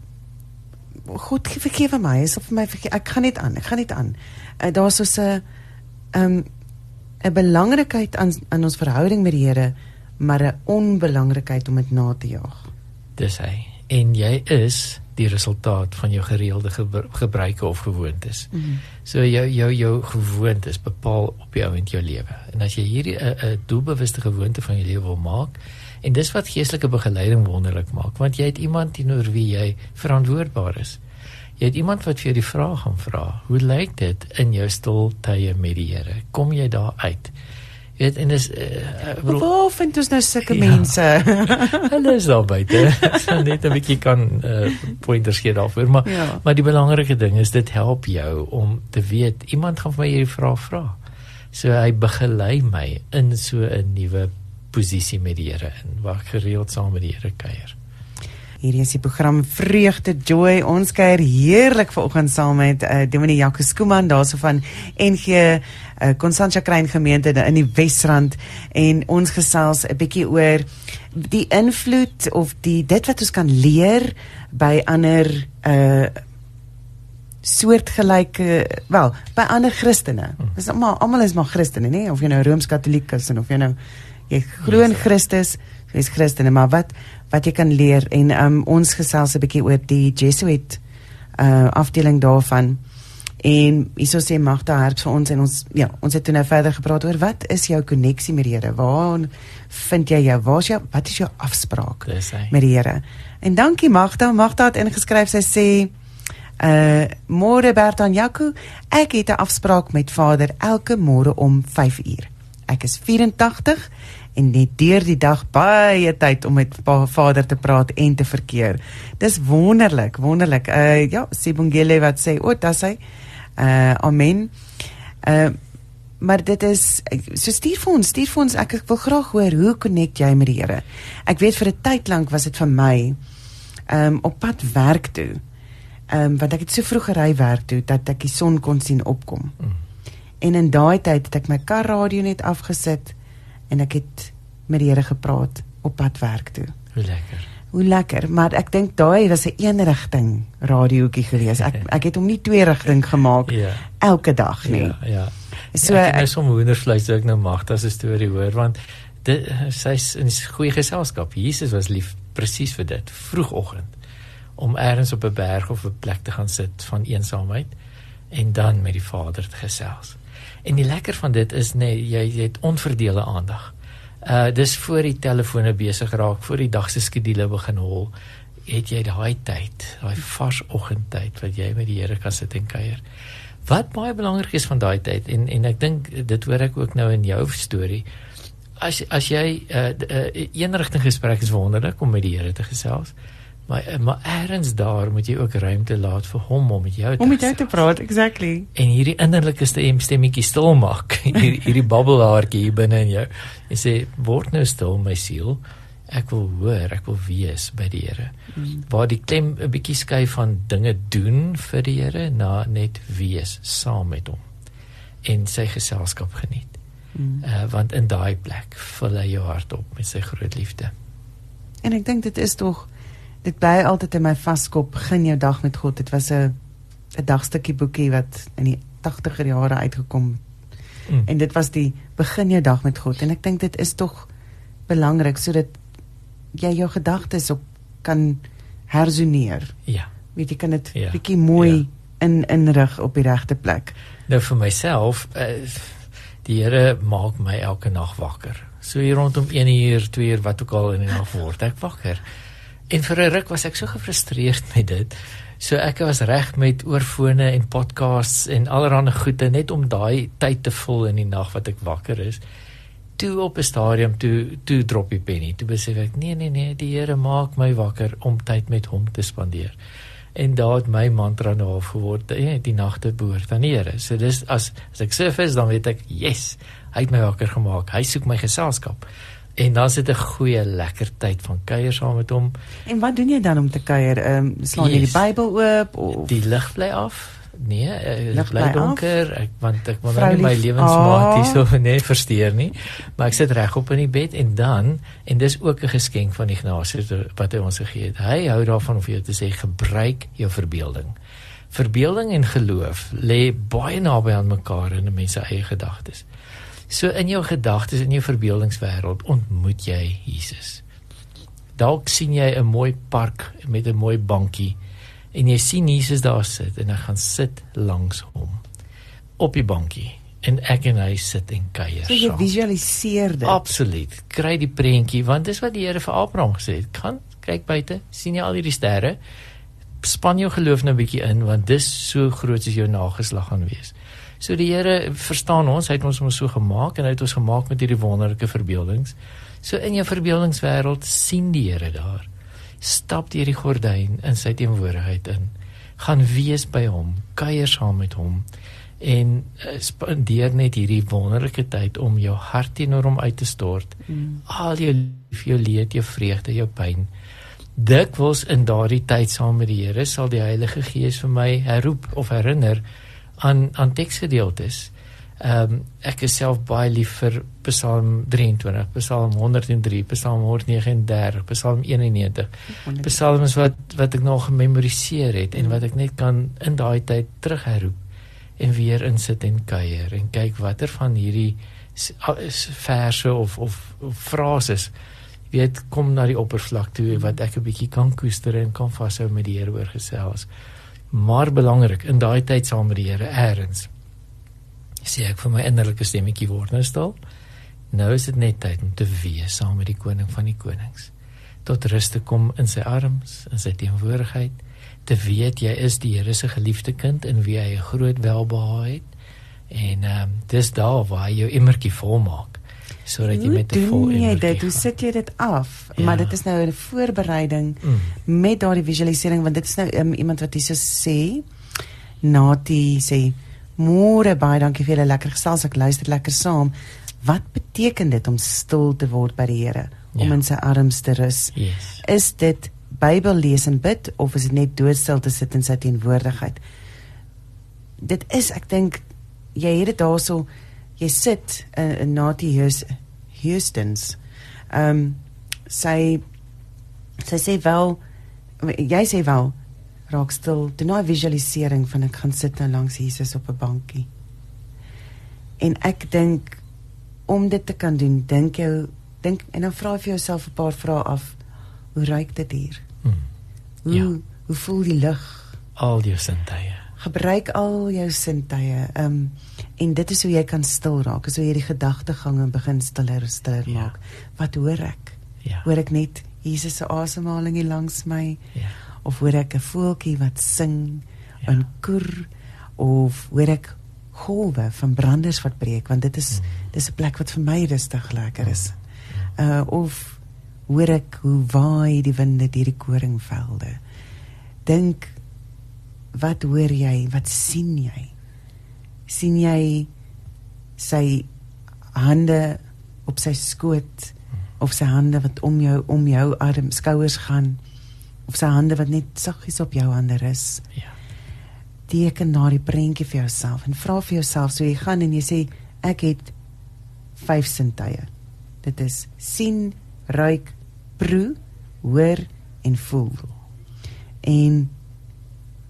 God vergewe my, is of vir my vergewe. Ek gaan net aan. Ek gaan net aan uh, daar's so 'n um 'n belangrikheid aan aan ons verhouding met die Here, maar 'n onbelangrikheid om dit na te jaag. Dis hy. En jy is die resultaat van jou gereelde gebruike of gewoontes. Mm -hmm. So jou jou jou gewoontes bepaal op jou en jou lewe. En as jy hierdie 'n 'n doelbewuste gewoonte van jou lewe wil maak, en dis wat geestelike begeleiding wonderlik maak, want jy het iemand teenoor wie jy verantwoordbaar is. Jy het iemand wat vir jou die vraag gaan vra. Hoe lyk dit in jou stil tye met die Here? Kom jy daar uit? Jy weet en dis uh, Waar vind ons nou sulke ja, mense? hulle is daar buite. So net 'n bietjie kan uh, pointers gee daarvoor, maar ja. maar die belangrike ding is dit help jou om te weet iemand gaan vir my hierdie vraag vra. So hy begelei my in so 'n nuwe posisie met die Here in waar ek gereeld saam met die Here kuier. Hierdie is die program Vreugde Joy. Ons kuier heerlik vanoggend saam met uh, Dominee Jacques Skuman daarso van NG uh, Constantia Klein gemeente in die Wesrand en ons gesels 'n bietjie oor die invloed of die dit wat ons kan leer by ander uh soortgelyke wel by ander Christene. Dis almal almal is maar Christene, nê? Of jy nou Rooms-Katoliek is en of jy nou jy glo in Christus, jy's Christene, maar wat wat jy kan leer en um, ons gesels 'n bietjie oor die Jesuit uh afdeling daarvan. En hyso sê Magda help vir ons en ons ja, ons het toe nou verder gepraat oor wat is jou koneksie met die Here? Waar vind jy jou? Waar's jou wat is jou afspraak met die Here? En dankie Magda, Magda het ingeskryf sy sê uh môre Bertan Jaco, ek het 'n afspraak met Vader elke môre om 5 uur. Ek is 84 en net deur die dag baie tyd om met Vader te praat en te verkeer. Dis wonderlik, wonderlik. Uh ja, Sibongile wat sê, "O, dit sê uh amen." Uh maar dit is so stuur vir ons, stuur vir ons. Ek, ek wil graag hoor hoe connect jy met die Here. Ek weet vir 'n tyd lank was dit vir my um op pad werk toe. Um want ek het so vroeg gery werk toe dat ek die son kon sien opkom. Mm. En in daai tyd het ek my kar radio net afgesit en ek het met die Here gepraat op pad werk toe. Hoe lekker. Hoe lekker, maar ek dink daai was 'n eenrigting radiootjie gewees. Ek ek het hom nie twee rigting gemaak ja. elke dag nie. Ja, ja. So ja, ek het so hoendervleis ook nou mag as 'n storie hoor want dit sy's in goeie geselskap. Jesus was lief presies vir dit. Vroegoggend om eers op 'n berg of 'n plek te gaan sit van eensaamheid en dan met die Vader te gesels. En die lekker van dit is nê, nee, jy, jy het onverdeelde aandag. Uh dis voor die telefone besig raak, voor die dag se skedule begin hol, het jy daai tyd, daai vars oggendtyd wat jy met die Here kan sit en kuier. Wat baie belangrik is van daai tyd en en ek dink dit hoor ek ook nou in jou storie. As as jy 'n uh, uh, een rigting gesprek is wonderlik om met die Here te gesels, Maar maar eers daar moet jy ook ruimte laat vir hom om met jou te Om met jou te praat, exactly. En hierdie innerlike stem stemmetjie stil maak. hierdie hierdie babbelhaartjie hier binne in jou. En sê word nou stil my siel. Ek wil hoor, ek wil wees by die Here. Mm. Waar die klem 'n bietjie skuif van dinge doen vir die Here na net wees saam met hom en sy geselskap geniet. Mm. Uh, want in daai plek vul hy jou hart op met sy groot liefde. En ek dink dit is tog dit bly altyd in my vaskop begin jou dag met God. Dit was 'n 'n dagstukkie boekie wat in die 80er jare uitgekom. Mm. En dit was die begin jou dag met God en ek dink dit is tog belangrik sodat jy jou gedagtes op kan hersoneer. Ja. Weet jy kan dit ja. bietjie mooi ja. in inrig op die regte plek. Nou vir myself uh, die Here maak my elke nag wakker. So hier rondom 1 uur, 2 uur wat ook al in die nag word ek wakker. En vir 'n ruk was ek so gefrustreerd met dit. So ek was reg met oorfone en podcasts en allerlei goede net om daai tyd te vul in die nag wat ek wakker is. Toe op 'n stadium toe toe drop die penny. Toe besef ek nee nee nee, die Here maak my wakker om tyd met hom te spandeer. En daar het my mantra nou geword, eh, die nagte behoort aan die Here. So dis as as ek surf is, dan weet ek, yes, hy het my wakker gemaak. Hy soek my geselskap. En dan sit 'n goeie lekker tyd van kuier saam met hom. En wat doen jy dan om te kuier? Ehm um, slaan jy yes. die Bybel oop of die lig bly af? Nee, eh, dit bly donker. Af? Ek want ek wil nou nie my lewensmaat hierso oh. nee versteur nie. Maar ek sit regop in die bed en dan en dis ook 'n geskenk van Ignatius wat hy ons gegee het. Hy hou daarvan om vir jou te sê gebruik jou verbeelding. Verbeelding en geloof lê baie naby aan mekaar in 'n mens se eie gedagtes. So in jou gedagtes in jou verbeeldingswêreld ontmoet jy Jesus. Dalk sien jy 'n mooi park met 'n mooi bankie en jy sien Jesus daar sit en hy gaan sit langs hom op die bankie en ek en hy sit en kuier. So jy visualiseer dit. Absoluut. Kry die prentjie want dis wat die Here vir Abraham gesê het. Kan kyk buite, sien jy al hierdie sterre? Span jou geloof nou 'n bietjie in want dis so groot as jou nageslag gaan wees. So die Here verstaan ons, hy het ons mos so gemaak en hy het ons gemaak met hierdie wonderlike verbeeldings. So in jou verbeeldingswêreld sien die Here daar. Stap deur die gordyn in sy teenwoordigheid in. Gaan wees by hom, kuier saam met hom en uh, spandeer net hierdie wonderlike tyd om jou hart teenoor hom uit te stort. Mm. Al jou lief, jou leed, jou vreugde, jou pyn. Dikwels in daardie tyd saam met die Here sal die Heilige Gees vir my herroep of herinner aan aan teksgedeeltes. Ehm um, ek is self baie lief vir Psalm 23, Psalm 103, Psalm 139, Psalm 91. Psalms wat wat ek nog gememoriseer het en wat ek net kan in daai tyd terugherroep en weer insit en kuier en kyk watter van hierdie verse of of, of frases weet kom na die oppervlak toe wat ek 'n bietjie kan koester en kan vashou met die Here oor gesels maar belangrik in daai tyd saam met die Here eers sê ek vir my innerlike stemmetjie word nou stil. Nou is dit net tyd om te wees saam met die koning van die konings. Tot rus te kom in sy arms in sy teenwoordigheid. Te weet jy is die Here se geliefde kind in wie hy 'n groot welbehae het. En ehm um, dis daar waar hy jou emmertjie volmaak sodat jy met 'n vol energie. Dit, hoe sit jy dit af? Ja. Maar dit is nou 'n voorbereiding mm. met daardie visualisering want dit is nou um, iemand wat hierso sê Nati sê môre baie dankie vir julle lekker gesels ek luister lekker saam. Wat beteken dit om stil te word by die Here om ja. in sy arms te rus? Yes. Is dit Bybel lees en bid of is dit net doodstil te sit in sy teenwoordigheid? Dit is ek dink jy het dit daarso jy sit in uh, Nati Houston's. Ehm um, sy sy sê wel jy sê wel raak stil. Doen nou visualisering van ek gaan sit nou langs Jesus op 'n bankie. En ek dink om dit te kan doen, dink jy dink en dan vra vir jouself 'n paar vrae af. Hoe ruik dit hier? Hmm. Hoe ja. hoe voel die lug? Al jou sintuie. Gebruik al jou sintuie. Ehm um, En dit is hoe jy kan stil raak, as jy die gedagtegange begin stiller stiller ja. maak. Wat hoor ek? Ja. Hoor ek net Jesus se asemhaling hier langs my? Ja. Of hoor ek 'n voeltjie wat sing ja. en koer of hoor ek golwe van branders wat breek want dit is mm. dis 'n plek wat vir my rustig lekker is. Mm. Uh of hoor ek hoe waai die winde deur die koringvelde. Dink wat hoor jy? Wat sien jy? sien jy sy hande op sy skoot of sy hande wat om jou om jou arm skouers gaan of sy hande wat net saggies op jou hande rus. Ja. Teken na die prentjie vir jouself en vra vir jouself so jy gaan en jy sê ek het vyf sintuie. Dit is sien, ruik, proe, hoor en voel. En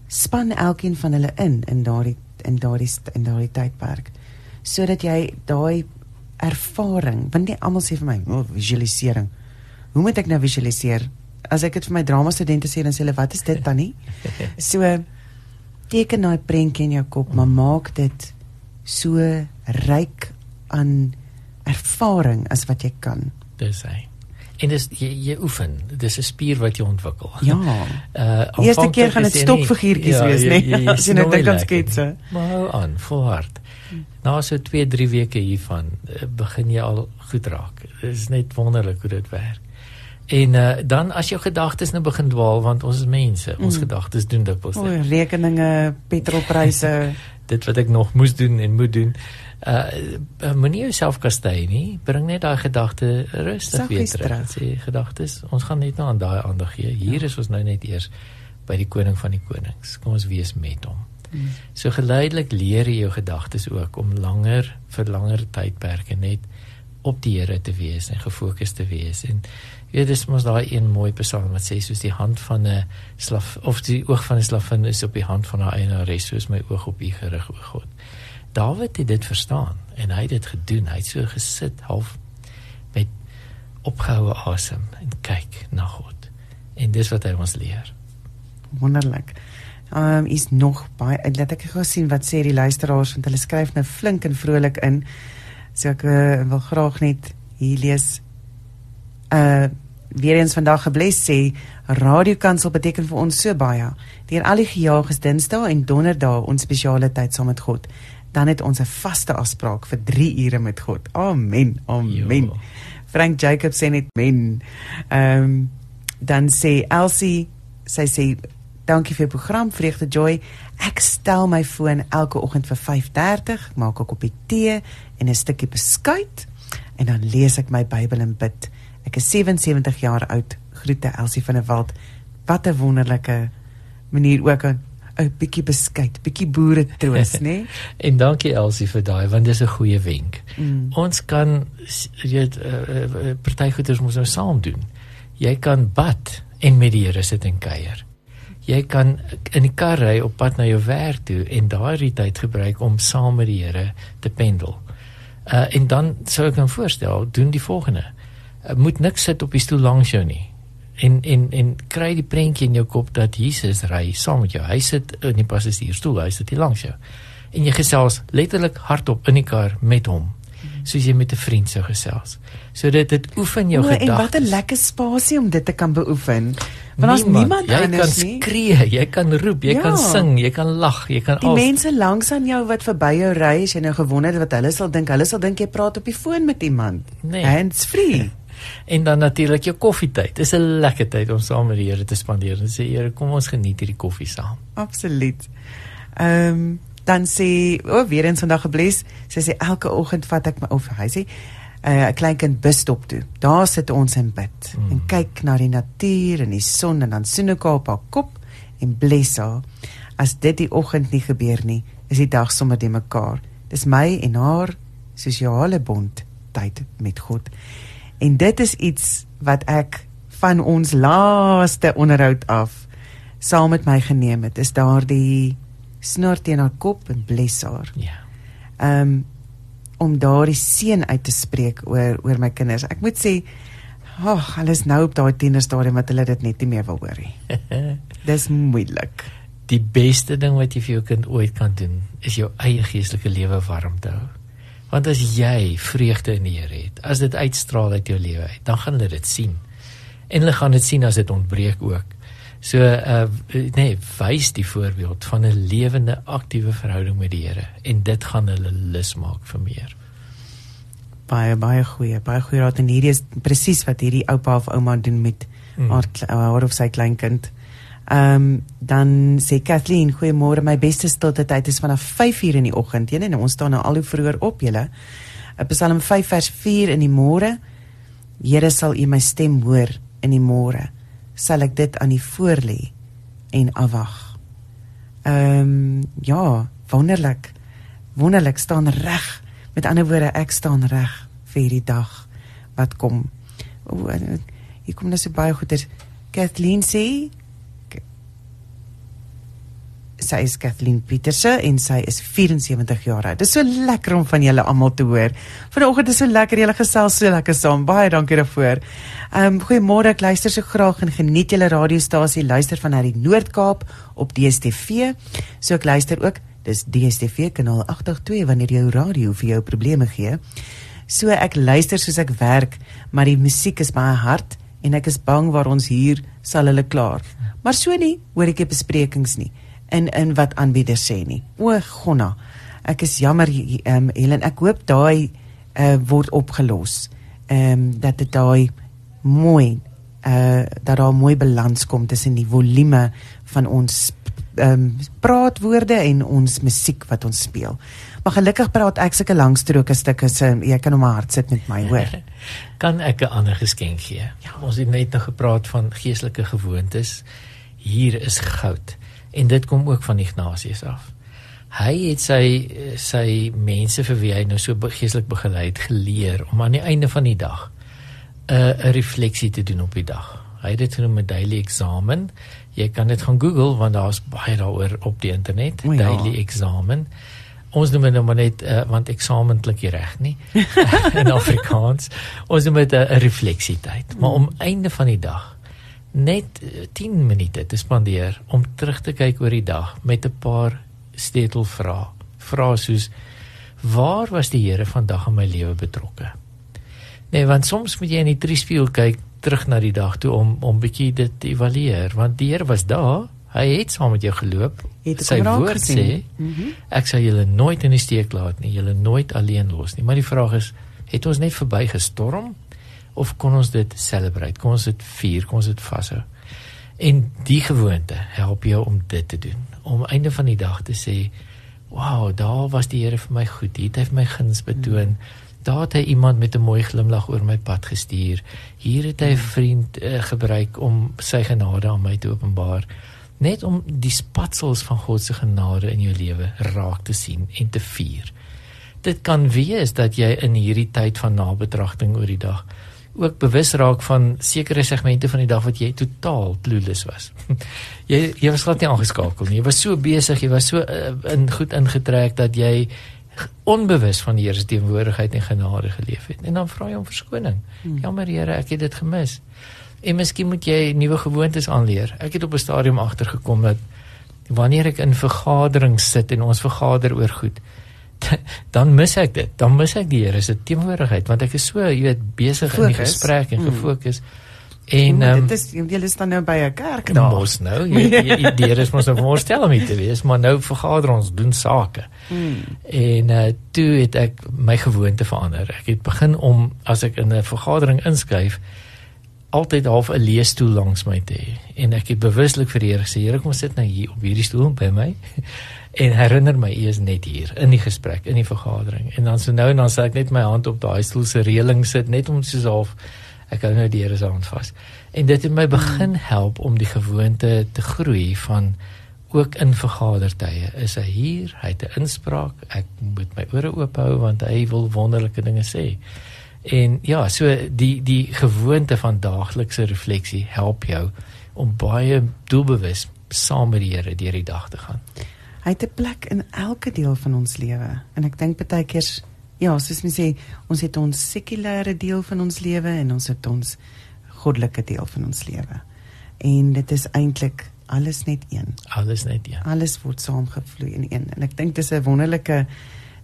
span elkeen van hulle in in daardie in daardie in daardie tydperk sodat jy daai ervaring want nie almal sê vir my oh, visualisering. Hoe moet ek nou visualiseer? As ek dit vir my drama studente sê dan sê hulle wat is dit dan nie so teken daai prentjie in jou kop maar maak dit so ryk aan ervaring as wat jy kan. Dis hy en dis jy, jy oefen. Dis 'n spier wat jy ontwikkel. Ja. Uh eerste keer gaan dit stokfiguurtjies ja, wees nê nee? as jy net dink aan sketse maar hou aan volhard na so 2 3 weke hiervan eh, begin jy al goed raak. Dit is net wonderlik hoe dit werk. En uh, dan as jou gedagtes nou begin dwaal want ons is mense ons mm. gedagtes doen dikwels o rekeninge petrolpryse. Dit wat ek nog moes doen en moet doen uh moenie jouself kastei nie. Bring net daai gedagte rustig weer terug. sê gedagtes ons gaan net nou aan daai aandag gee. Hier ja. is ons nou net eers by die koning van die konings. Kom ons wees met hom. Hmm. so geleidelik leer jy jou gedagtes ook om langer vir langer tydperke net op die Here te wees en gefokus te wees. En weet dis mos daai een mooi psalm wat sê soos die hand van 'n slaaf of die oog van 'n slaafin is op die hand van haar eienares soos my oog op u gerig o God Dawid het dit verstaan en hy het dit gedoen. Hy het so gesit half met opgehoue asem en kyk na God. En dis wat hy ons leer. Wonderlik. Ehm um, is nog baie laat ek gou sien wat sê die luisteraars want hulle skryf nou flink en vrolik in. So ek uh, wil graag net hier lees. Uh weer eens vandag gebless sê radiokansel beteken vir ons so baie. Deur al die gejaag is Dinsdae en Donderdae ons spesiale tyd saam met God dan het ons 'n vaste afspraak vir 3 ure met God. Amen. Amen. Jo. Frank Jacob sê net men. Ehm um, dan sê Elsie, sy sê dankie vir die program Vreugde Joy. Ek stel my foon elke oggend vir 5:30, maak 'n koppie tee en 'n stukkie beskuit en dan lees ek my Bybel en bid. Ek is 77 jaar oud. Groete Elsie van der Walt. Wat 'n wonderlike manier ook 'n 'n bietjie beskuit, bietjie boere troos, nê? en dankie Elsie vir daai want dis 'n goeie wenk. Mm. Ons kan weet uh, uh, party goeders moet ons saam doen. Jy kan bad en met die Here sit en kuier. Jy kan in die kar ry op pad na jou werk toe en daai tyd gebruik om saam met die Here te pendel. Uh en dan sou ek dan voorstel, doen die volgende. Uh, moet niks sit op die stoel langs jou nie en en en kry die prentjie in jou kop dat Jesus ry saam met jou. Hy sit in die passasiersstoel, hy sit hier langs jou. En jy gesels letterlik hardop in die kar met hom. Soos jy met 'n vriend sou gesels. So dit dit oefen jou gedagtes. En wat 'n lekker spasie om dit te kan beoefen. Want as niemand jy anders nie. Jy kan skree, jy kan roep, jy ja. kan sing, jy kan lag, jy kan al Die mense langs aan jou wat verby jou ry, as jy nou gewonder wat hulle sal dink, hulle sal dink jy praat op die foon met iemand. Nee. Hands free. En dan natuurlik jou koffietyd. Dis 'n lekker tyd om saam met die Here te spandeer. En sê Here, kom ons geniet hierdie koffie saam. Absoluut. Ehm um, dan sê o, oh, weer eens vandag gebless. Sy sê elke oggend vat ek my of hy sê eh, 'n uh, klein kind busstop toe. Daar sit ons en bid mm. en kyk na die natuur en die son en dan soen ek op haar kop en bless haar. As dit die oggend nie gebeur nie, is die dag sommer die mekaar. Dis my en haar sosiale bond tyd met God. En dit is iets wat ek van ons laaste onderhoud af saam met my geneem het. Is daardie snor teen haar kop en bless haar. Ja. Ehm um, om daardie seën uit te spreek oor oor my kinders. Ek moet sê, ag, hulle is nou op daai tienerstadium wat hulle dit net nie meer wil hoor nie. Dis moeilik. Die beste ding wat jy vir jou kind ooit kan doen, is jou eie geestelike lewe warm te hou. Want as jy vreugde in die Here het, as dit uitstraal uit jou lewe uit, dan gaan hulle dit sien. En hulle gaan dit sien as dit ontbreek ook. So uh nee, wys die voorbeeld van 'n lewende aktiewe verhouding met die Here en dit gaan hulle lus maak vir meer. baie baie goeie, baie goeie raad en hierdie is presies wat hierdie oupa of ouma doen met mm. haar, haar of sy kleinkind. Ehm um, dan sê Kathleen, goeiemôre, my beste stilte tyd is vanaf 5:00 in die oggend. Jy nee, ons staan nou al hoe vroeër op julle. Psalm 5 vers 4 in die môre. Here sal U my stem hoor in die môre. Sal ek dit aan U voorlê en afwag. Ehm um, ja, wonderlik. Wonderlik staan reg. Met ander woorde, ek staan reg vir hierdie dag wat kom. O, hier kom net so baie goeie. Kathleen sê sy is Kathleen Pieterse en sy is 74 jaar oud. Dit is so lekker om van julle almal te hoor. Vanoggend is so lekker julle gesels so lekker saam. Baie dankie daarvoor. Ehm um, goeiemôre, ek luister so graag en geniet julle radiostasie luister van hierdie Noord-Kaap op DStv. So ek luister ook dis DStv kanaal 882 wanneer jou radio vir jou probleme gee. So ek luister soos ek werk, maar die musiek is baie hard en ek is bang waar ons hier sal hulle klaar. Maar so nie, hoor ek die besprekings nie in in wat aanbieders sê nie. O, gonna. Ek is jammer ehm um, Helen, ek hoop daai uh, word opgelos. Ehm um, dat dit daai mooi uh dat daar mooi balans kom tussen die volume van ons ehm um, praatwoorde en ons musiek wat ons speel. Maar gelukkig praat ek sulke lang stroke stukke so jy kan hom hard sit met my hoor. kan ek 'n ander geskenk gee? Ja, ons het net nog gepraat van geestelike gewoontes. Hier is goud en dit kom ook van Ignatius af. Hy het sy sy mense vir wie hy nou so geestelik begelei het geleer om aan die einde van die dag 'n uh, 'n refleksie te doen op die dag. Hy het dit genoem 'n daily examen. Jy kan dit gaan Google want daar's baie daaroor op die internet. Ja. Daily examen. Ons noem dit nou maar net uh, want eksamen klink nie reg nie in Afrikaans. Ons noem dit 'n refleksietyd. Maar om einde van die dag net 10 eh, minute te spandeer om terug te kyk oor die dag met 'n paar stetelvrae. Vrae soos waar was die Here vandag in my lewe betrokke? Nee, want soms moet jy in die triespieël kyk terug na die dag toe om om bietjie dit te evalueer, want die Here was daar. Hy het saam met jou geloop. Het sy woord sê, mm -hmm. ek sal julle nooit in die steek laat nie, julle nooit alleen los nie. Maar die vraag is, het ons net verbygestorm? Of kon ons dit celebrate? Kom ons dit vier, kom ons dit vashou. En die gewoonte help jou om dit te doen. Om einde van die dag te sê, "Wow, daar was die Here vir my goed. Hier het hy vir my guns betoon. Daar het hy iemand met 'n mooi glimlag oor my pad gestuur. Hier het hy 'n vriend uh, gebruik om sy genade aan my te openbaar." Net om die spatsels van God se genade in jou lewe raak te sien en te vier. Dit kan wees dat jy in hierdie tyd van nabetragting oor die dag ook bewus raak van sekere segmente van die dag wat jy totaal clueless was. jy jy was glad nie aangeskakel nie. Jy was so besig, jy was so uh, in goed ingetrek dat jy onbewus van die Here se teenwoordigheid en genade geleef het. En dan vra jy om verskoning. Hmm. Jammer Here, ek het dit gemis. En miskien moet jy nuwe gewoontes aanleer. Ek het op 'n stadium agtergekom dat wanneer ek in vergaderings sit en ons vergader oor goed, dan mis ek dit. Dan mis ek die Here se teenwoordigheid want ek is so, jy weet, besig in die gesprek en mm. gefokus. En um, dit is jy is dan nou by 'n kerk daar. Mos nou, jy, die Here is mos nou voorstel om te wees, maar nou vergader ons doen sake. Mm. En uh toe het ek my gewoonte verander. Ek het begin om as ek in 'n vergadering inskryf altyd half 'n leesstoel langs my te hê. En ek het bewuslik vir die Here gesê, Here, kom sit nou hier op hierdie stoel by my en herinner my is net hier in die gesprek in die vergadering. En dan so nou en dan sê ek net my hand op daai stoel se reëling sit net om soos half ek hou nou die Here se hand vas. En dit het my begin help om die gewoonte te groei van ook in vergadertye is hy hier hy het 'n inspraak ek moet my ore oop hou want hy wil wonderlike dinge sê. En ja so die die gewoonte van daaglikse refleksie help jou om baie doelbewus saam met die Here deur die dag te gaan hy het 'n plek in elke deel van ons lewe. En ek dink baie keer ja, soos mens sê, ons het ons sekulêre deel van ons lewe en ons het ons goddelike deel van ons lewe. En dit is eintlik alles net een. Alles net een. Alles word saamgevloei in een. En ek dink dis 'n wonderlike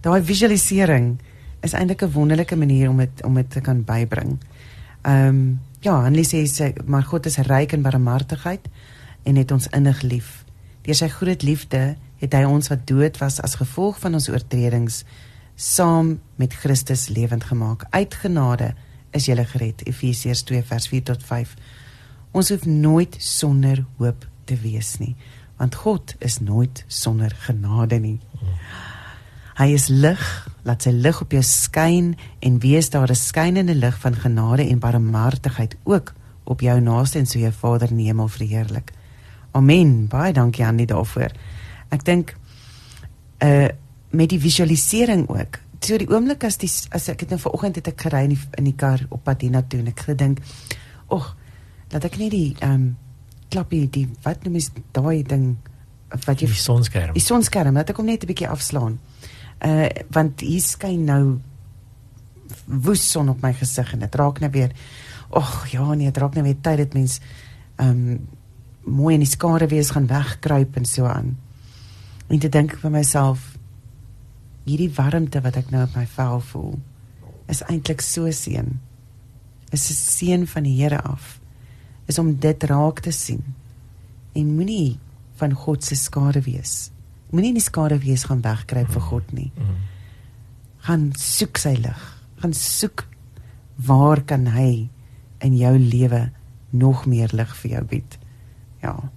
daai visualisering is eintlik 'n wonderlike manier om dit om dit te kan bybring. Ehm um, ja, Lise sê maar God is ryk in barmhartigheid en het ons innig lief. Deur sy groot liefde het hy ons wat dood was as gevolg van ons oortredings saam met Christus lewend gemaak. Uit genade is jy gered. Efesiërs 2 vers 4 tot 5. Ons hoef nooit sonder hoop te wees nie, want God is nooit sonder genade nie. Hy is lig, laat sy lig op jou skyn en wees daar 'n skynende lig van genade en barmhartigheid ook op jou naaste en so jou Vader in die hemel verheerlik. Amen. Baie dankie aan dit daarvoor. Ek dink uh met die visualisering ook. So die oomblik as die as ek het nou vanoggend het ek gery in die, in die kar op pad hiernatoe en ek gedink, "Ag, laat ek net die ehm um, klappie die wat noem jy daai ding wat jy die sonskerm. Die sonskerm, laat ek hom net 'n bietjie afslaan. Uh want hier skyn nou woes son op my gesig en dit raak nou weer ag ja nee, dit raak nou weer tyd dit mens ehm um, mooi in die skare wees gaan wegkruip en so aan. En te dink vir myself hierdie warmte wat ek nou op my vel voel is eintlik so seën. Is 'n seën van die Here af is om dit raak te sien. En moenie van God se skade wees. Moenie die skade wees gaan wegkruip vir God nie. Gaan soek sy lig. Gaan soek waar kan hy in jou lewe nog meer lig vir jou bied. Ja.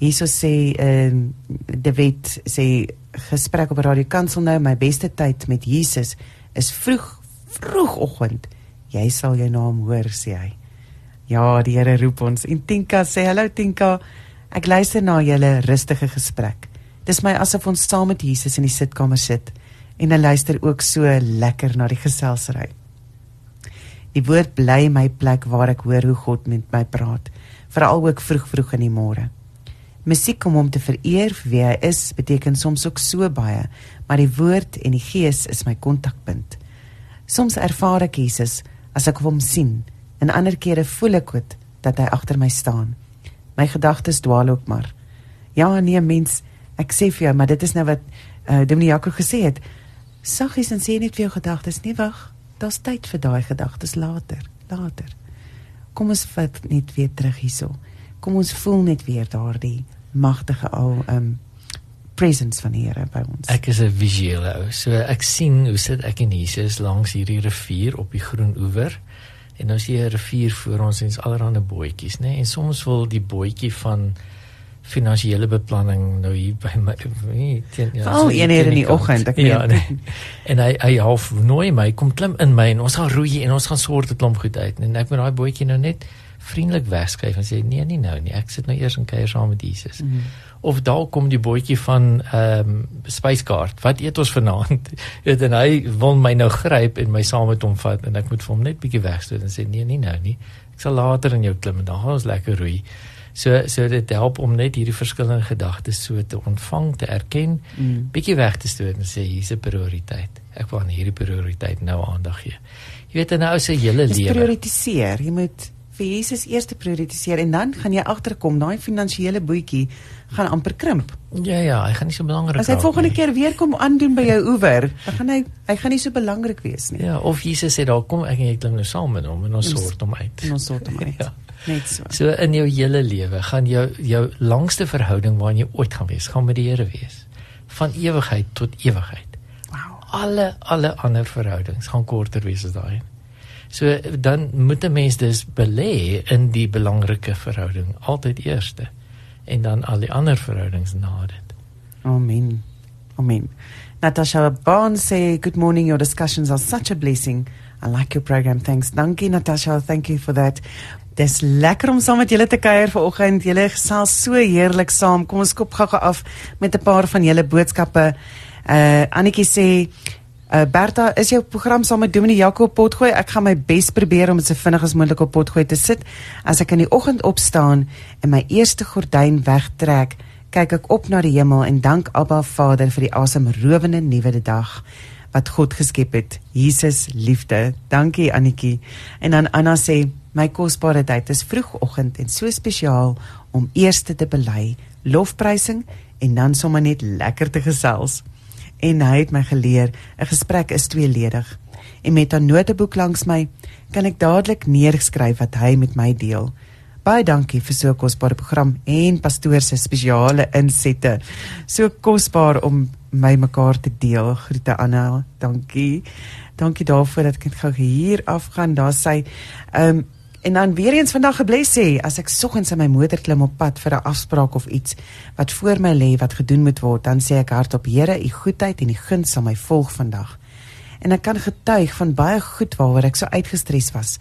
Jesus sê ehm uh, David sê gesprek op Radio Kansel nou my beste tyd met Jesus is vroeg vroegoggend. Jy sal jou naam hoor sê hy. Ja, die Here roep ons. En Tinka sê hallo Tinka. Ek luister na julle rustige gesprek. Dis my asof ons saam met Jesus in die sitkamer sit en hy luister ook so lekker na die geselsry. Die woord bly my plek waar ek hoor hoe God met my praat, veral ook vroeg vroeg in die môre. Musiek om hom te vereer vir wie hy is, beteken soms ook so baie, maar die woord en die gees is my kontakpunt. Soms ervaar ek Jesus as ek hom sien En ander kere voel ek goed dat hy agter my staan. My gedagtes dwaal ook maar. Ja, nee mens, ek sê vir jou, maar dit is nou wat uh, Dominee Jaco gesê het. Saggies en sê net vir jou gedagtes, nie wag. Daar's tyd vir daai gedagtes later, later. Kom ons vat net weer terug hierso. Kom ons voel net weer daardie magtige al um presence van die Here by ons. Ek is 'n visuele ou. So ek sien hoe sit ek en Jesus langs hierdie rivier op die groen oewer en ons hier 'n rivier voor ons en ons allerhande bootjies nê nee? en soms wil die bootjie van finansiële beplanning nou hier by my teen ja al een uur in die oggend ek ja, nee. en hy hy half nooi my kom klim in my en ons gaan roei en ons gaan soort 'n klomp goed uit en ek moet daai bootjie nou net vriendelik wegskryf en sê nee nee nou nie ek sit nou eers in kuier saam met Jesus mm -hmm of dalk kom die bootjie van ehm um, spyskaart. Wat eet ons vanaand? Weet en hy wil my nou gryp en my saam met hom vat en ek moet vir hom net bietjie wegstoot en sê nee, nee nou nie. Ek sal later in jou klim en dan gaan ons lekker roei. So so dit help om net hierdie verskillende gedagtes so te ontvang, te erken, mm. bietjie weg te stoot en sê hier's 'n prioriteit. Ek wil aan hierdie prioriteit nou aandag gee. Jy weet nou se hele lewe. Prioritiseer. Jy moet vir Jesus eers prioritiseer en dan gaan jy agterkom daai finansiële boetjie gaan amper krimp. Ja ja, hy gaan nie so belangrik wees. As hy volgende nie. keer weer kom aandoen by jou oewer, dan gaan hy hy gaan nie so belangrik wees nie. Ja, of Jesus sê daar kom ek en jy klim nou saam met hom en ons sort hom uit. En ons sort hom uit. ja. Net so. So in jou hele lewe gaan jou jou langste verhouding waarin jy ooit gaan wees, gaan met die Here wees. Van ewigheid tot ewigheid. Wow. Alle alle ander verhoudings gaan korter wees as daai. So dan moet 'n mens dus belê in die belangrike verhouding altyd eerste en dan al die ander verhoudings na dit. Amen. Amen. Natasha Bond say good morning your discussions are such a blessing. I like your program. Thanks. Dankie Natasha. Thank you for that. Dis lekker om saam met julle te kuier vanoggend. Julle gesels so heerlik saam. Kom ons kop gou-gou af met 'n paar van julle boodskappe. Uh Annetjie sê Uh, Bertha, is jou program saam met Dominee Jakob Potgooi? Ek gaan my bes probeer om dit so vinnig as moontlik op Potgooi te sit. As ek in die oggend opstaan en my eerste gordyn wegtrek, kyk ek op na die hemel en dank Abba Vader vir die asemrowende nuwe dag wat God geskep het. Jesus liefde. Dankie Annetjie. En dan Anna sê, my kosbare tyd is vroegoggend en so spesiaal om eers te bely, lofprysing en dan sommer net lekker te gesels en hy het my geleer 'n gesprek is tweeledig en met 'n noteboek langs my kan ek dadelik neerskryf wat hy met my deel Baie dankie vir so 'n kosbare program en pastoor se spesiale insette. So kosbaar om my mekaar te deel. Groete Anna. Dankie. Dankie daarvoor dat ek gou hier afgaan. Daar sê ehm um, En dan weer eens vandag gebless sê as ek soggens in my motor klim op pad vir 'n afspraak of iets wat voor my lê wat gedoen moet word, dan sê ek hardop: Here, u goedheid en u guns sal my volg vandag. En ek kan getuig van baie goed waaroor ek so uitgestres was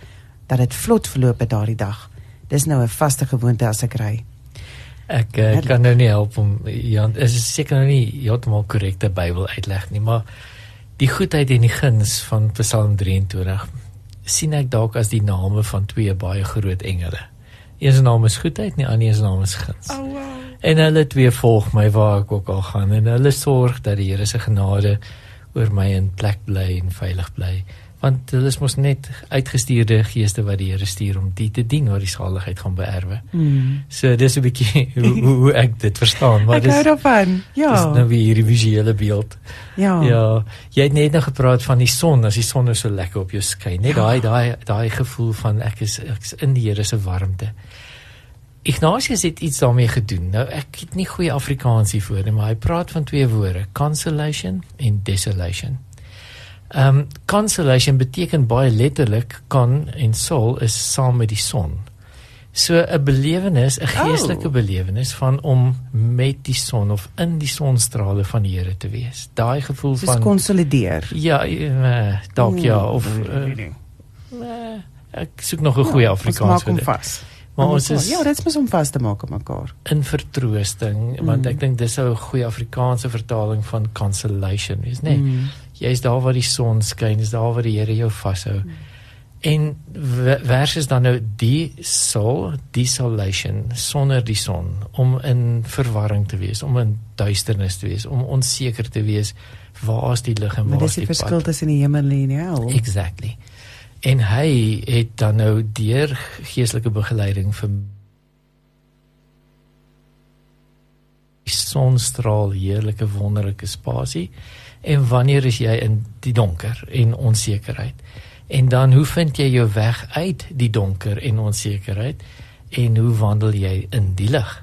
dat dit vlot verloop het daardie dag. Dis nou 'n vaste gewoonte as ek ry. Ek uh, kan nou nie help om ja, is seker nou nie heeltemal korrekte Bybel uitleg nie, maar die goedheid en die guns van Psalm 23 sien ek dalk as die name van twee baie groot engele. Een se naam is goedheid en die ander se naam is guns. Oh wow. En hulle twee volg my waar ek ook al gaan en hulle sorg dat die Here se genade oor my in plek bly en veilig bly want hulle is mos net uitgestuurde geeste wat die Here stuur om die te dien waar die saligheid gaan beerwe. Mm. So dis 'n bietjie hoe, hoe hoe ek dit verstaan, maar ek dis hou daarvan. Ja. Dis nou weer hierdie visuele beeld. ja. Ja, jy het net nou gepraat van die son, as die son nou so lekker op jou skyn. Net daai Ja. daai daai gevoel van ek is ek is in die Here se warmte. Ignatius het iets daarmee gedoen. Nou ek het nie goeie Afrikaans hiervoor nie, maar hy praat van twee woorde, consolation en desolation. Ehm um, consolation beteken baie letterlik kan en sol is saam met die son. So 'n belewenis, 'n geestelike Oh. belewenis van om met die son of in die sonstrale van die Here te wees. Daai gevoel Dis van konsolideer. Ja, uh, dalk ja of uh, uh, ek soek nog 'n goeie Afrikaans Ja, maak vir hom dit. vas. Maar ons is Ja, dit is mos om vas te maak op mekaar. in vertroosting want Mm. ek dink dis 'n goeie Afrikaanse vertaling van consolation is nê. Nee, Mm. Jy's daar waar die son skyn, is daar waar die Here jou vashou. Mm. En vers is dan nou die sol, desolation sonder die son om in verwarring te wees, om in duisternis te wees, om onseker te wees waar is die lig en waar is die die verskil pad. tussen die hemel en die hel. Exactly. En hy het dan nou deur geestelike begeleiding vir die sonstraal heerlike wonderlike spasie en wanneer is jy in die donker en onsekerheid en dan hoe vind jy jou weg uit die donker en onsekerheid en hoe wandel jy in die lig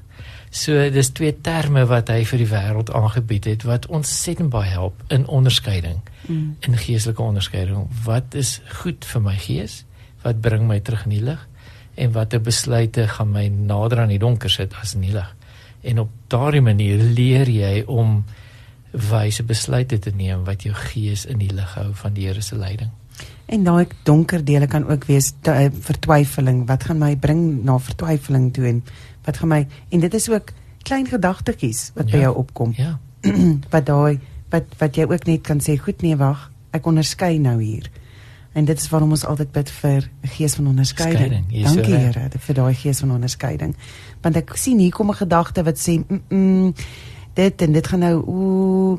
so dis twee terme wat hy vir die wêreld aangebied het wat ontsettend baie help in onderskeiding Mm. in geestelike onderskeiding. Wat is goed vir my gees? Wat bring my terug in die lig? En watter besluite gaan my nader aan die donker sit as in die lig? En op daardie manier leer jy om wyse besluite te neem wat jou gees in die lig hou van die Here se leiding. En daai donker dele kan ook wees te, uh, vertwyfeling. Wat gaan my bring na vertwyfeling toe en wat gaan my en dit is ook klein gedagtetjies wat by Ja. jou opkom. Ja. wat daai wat wat jy ook net kan sê, goed nee, wag, ek onderskei nou hier. En dit is waarom ons altyd bid vir 'n gees van onderskeiding. Dankie. Here vir daai gees van onderskeiding. Want ek sien hier kom 'n gedagte wat sê, mm, mm, dit en dit gaan nou ooh,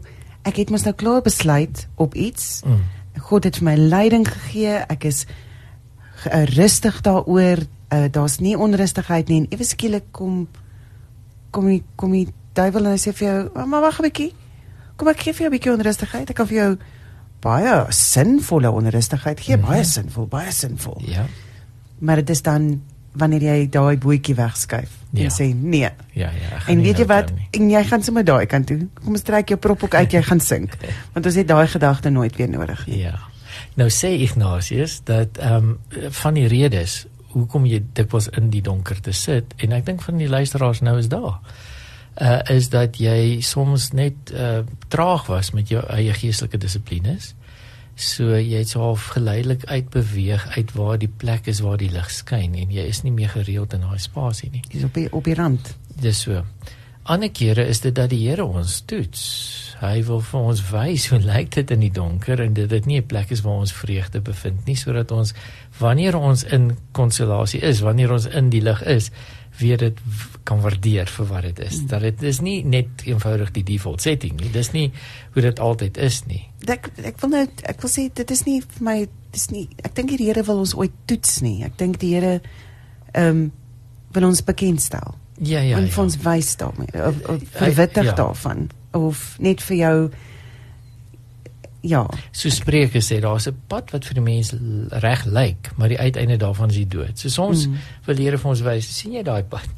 ek het mos nou klaar besluit op iets. Mm. God het vir my leiding gegee. Ek is uh, rustig daaroor. Uh, Daar's nie onrustigheid nie en ewe skielik kom kom die kom die duiwel en hy sê vir jou, "Oh, "Maar wag 'n bietjie. Kom ek gee vir jou 'n bietjie onrustigheid. Ek kan vir jou baie sinvolle onrustigheid gee, Mhm. baie sinvol, baie sinvol." Ja. Maar dit is dan wanneer jy daai bootjie wegskuif Ja. en sê, "Nee." Ja, ja. En weet jy nou wat? En jy gaan sommer daai kant toe. Kom ons trek jou prop ook uit, jy gaan sink. Want ons het daai gedagte nooit weer nodig nie. Ja. Nou sê Ignatius dat ehm um, van die redes hoekom jy dikwels in die donker te sit en ek dink van die luisteraars nou is daar. Uh is dat jy soms net uh traag was met jou eie geestelike dissiplines. So jy het half geleidelik uitbeweeg uit waar die plek is waar die lig skyn en jy is nie meer gereeld in daai spasie nie. Dis op die op die rand. Dis so. Ander kere is dit dat die Here ons toets. Hy wil vir ons wys hoe lyk dit in die donker en dit dit nie 'n plek is waar ons vreugde bevind nie sodat ons wanneer ons in konsolasie is, wanneer ons in die lig is, weer dit kan waardeer vir wat dit is. Dat dit is nie net eenvoudig die default setting nie. Dis nie hoe dit altyd is nie. Ek ek wil nou ek wil sê dit is nie vir my dis nie ek dink die Here wil ons ooit toets nie. Ek dink die Here ehm um, wil ons bekendstel. Ja, ja. en ja. ons wys daarmee of, of verwittig ja. daarvan of net vir jou Ja. So Spreuke sê daar's 'n pad wat vir die mens reg lyk, maar die uiteinde daarvan is die dood. So soms mm. wil Here vir ons wys, sien jy daai pad?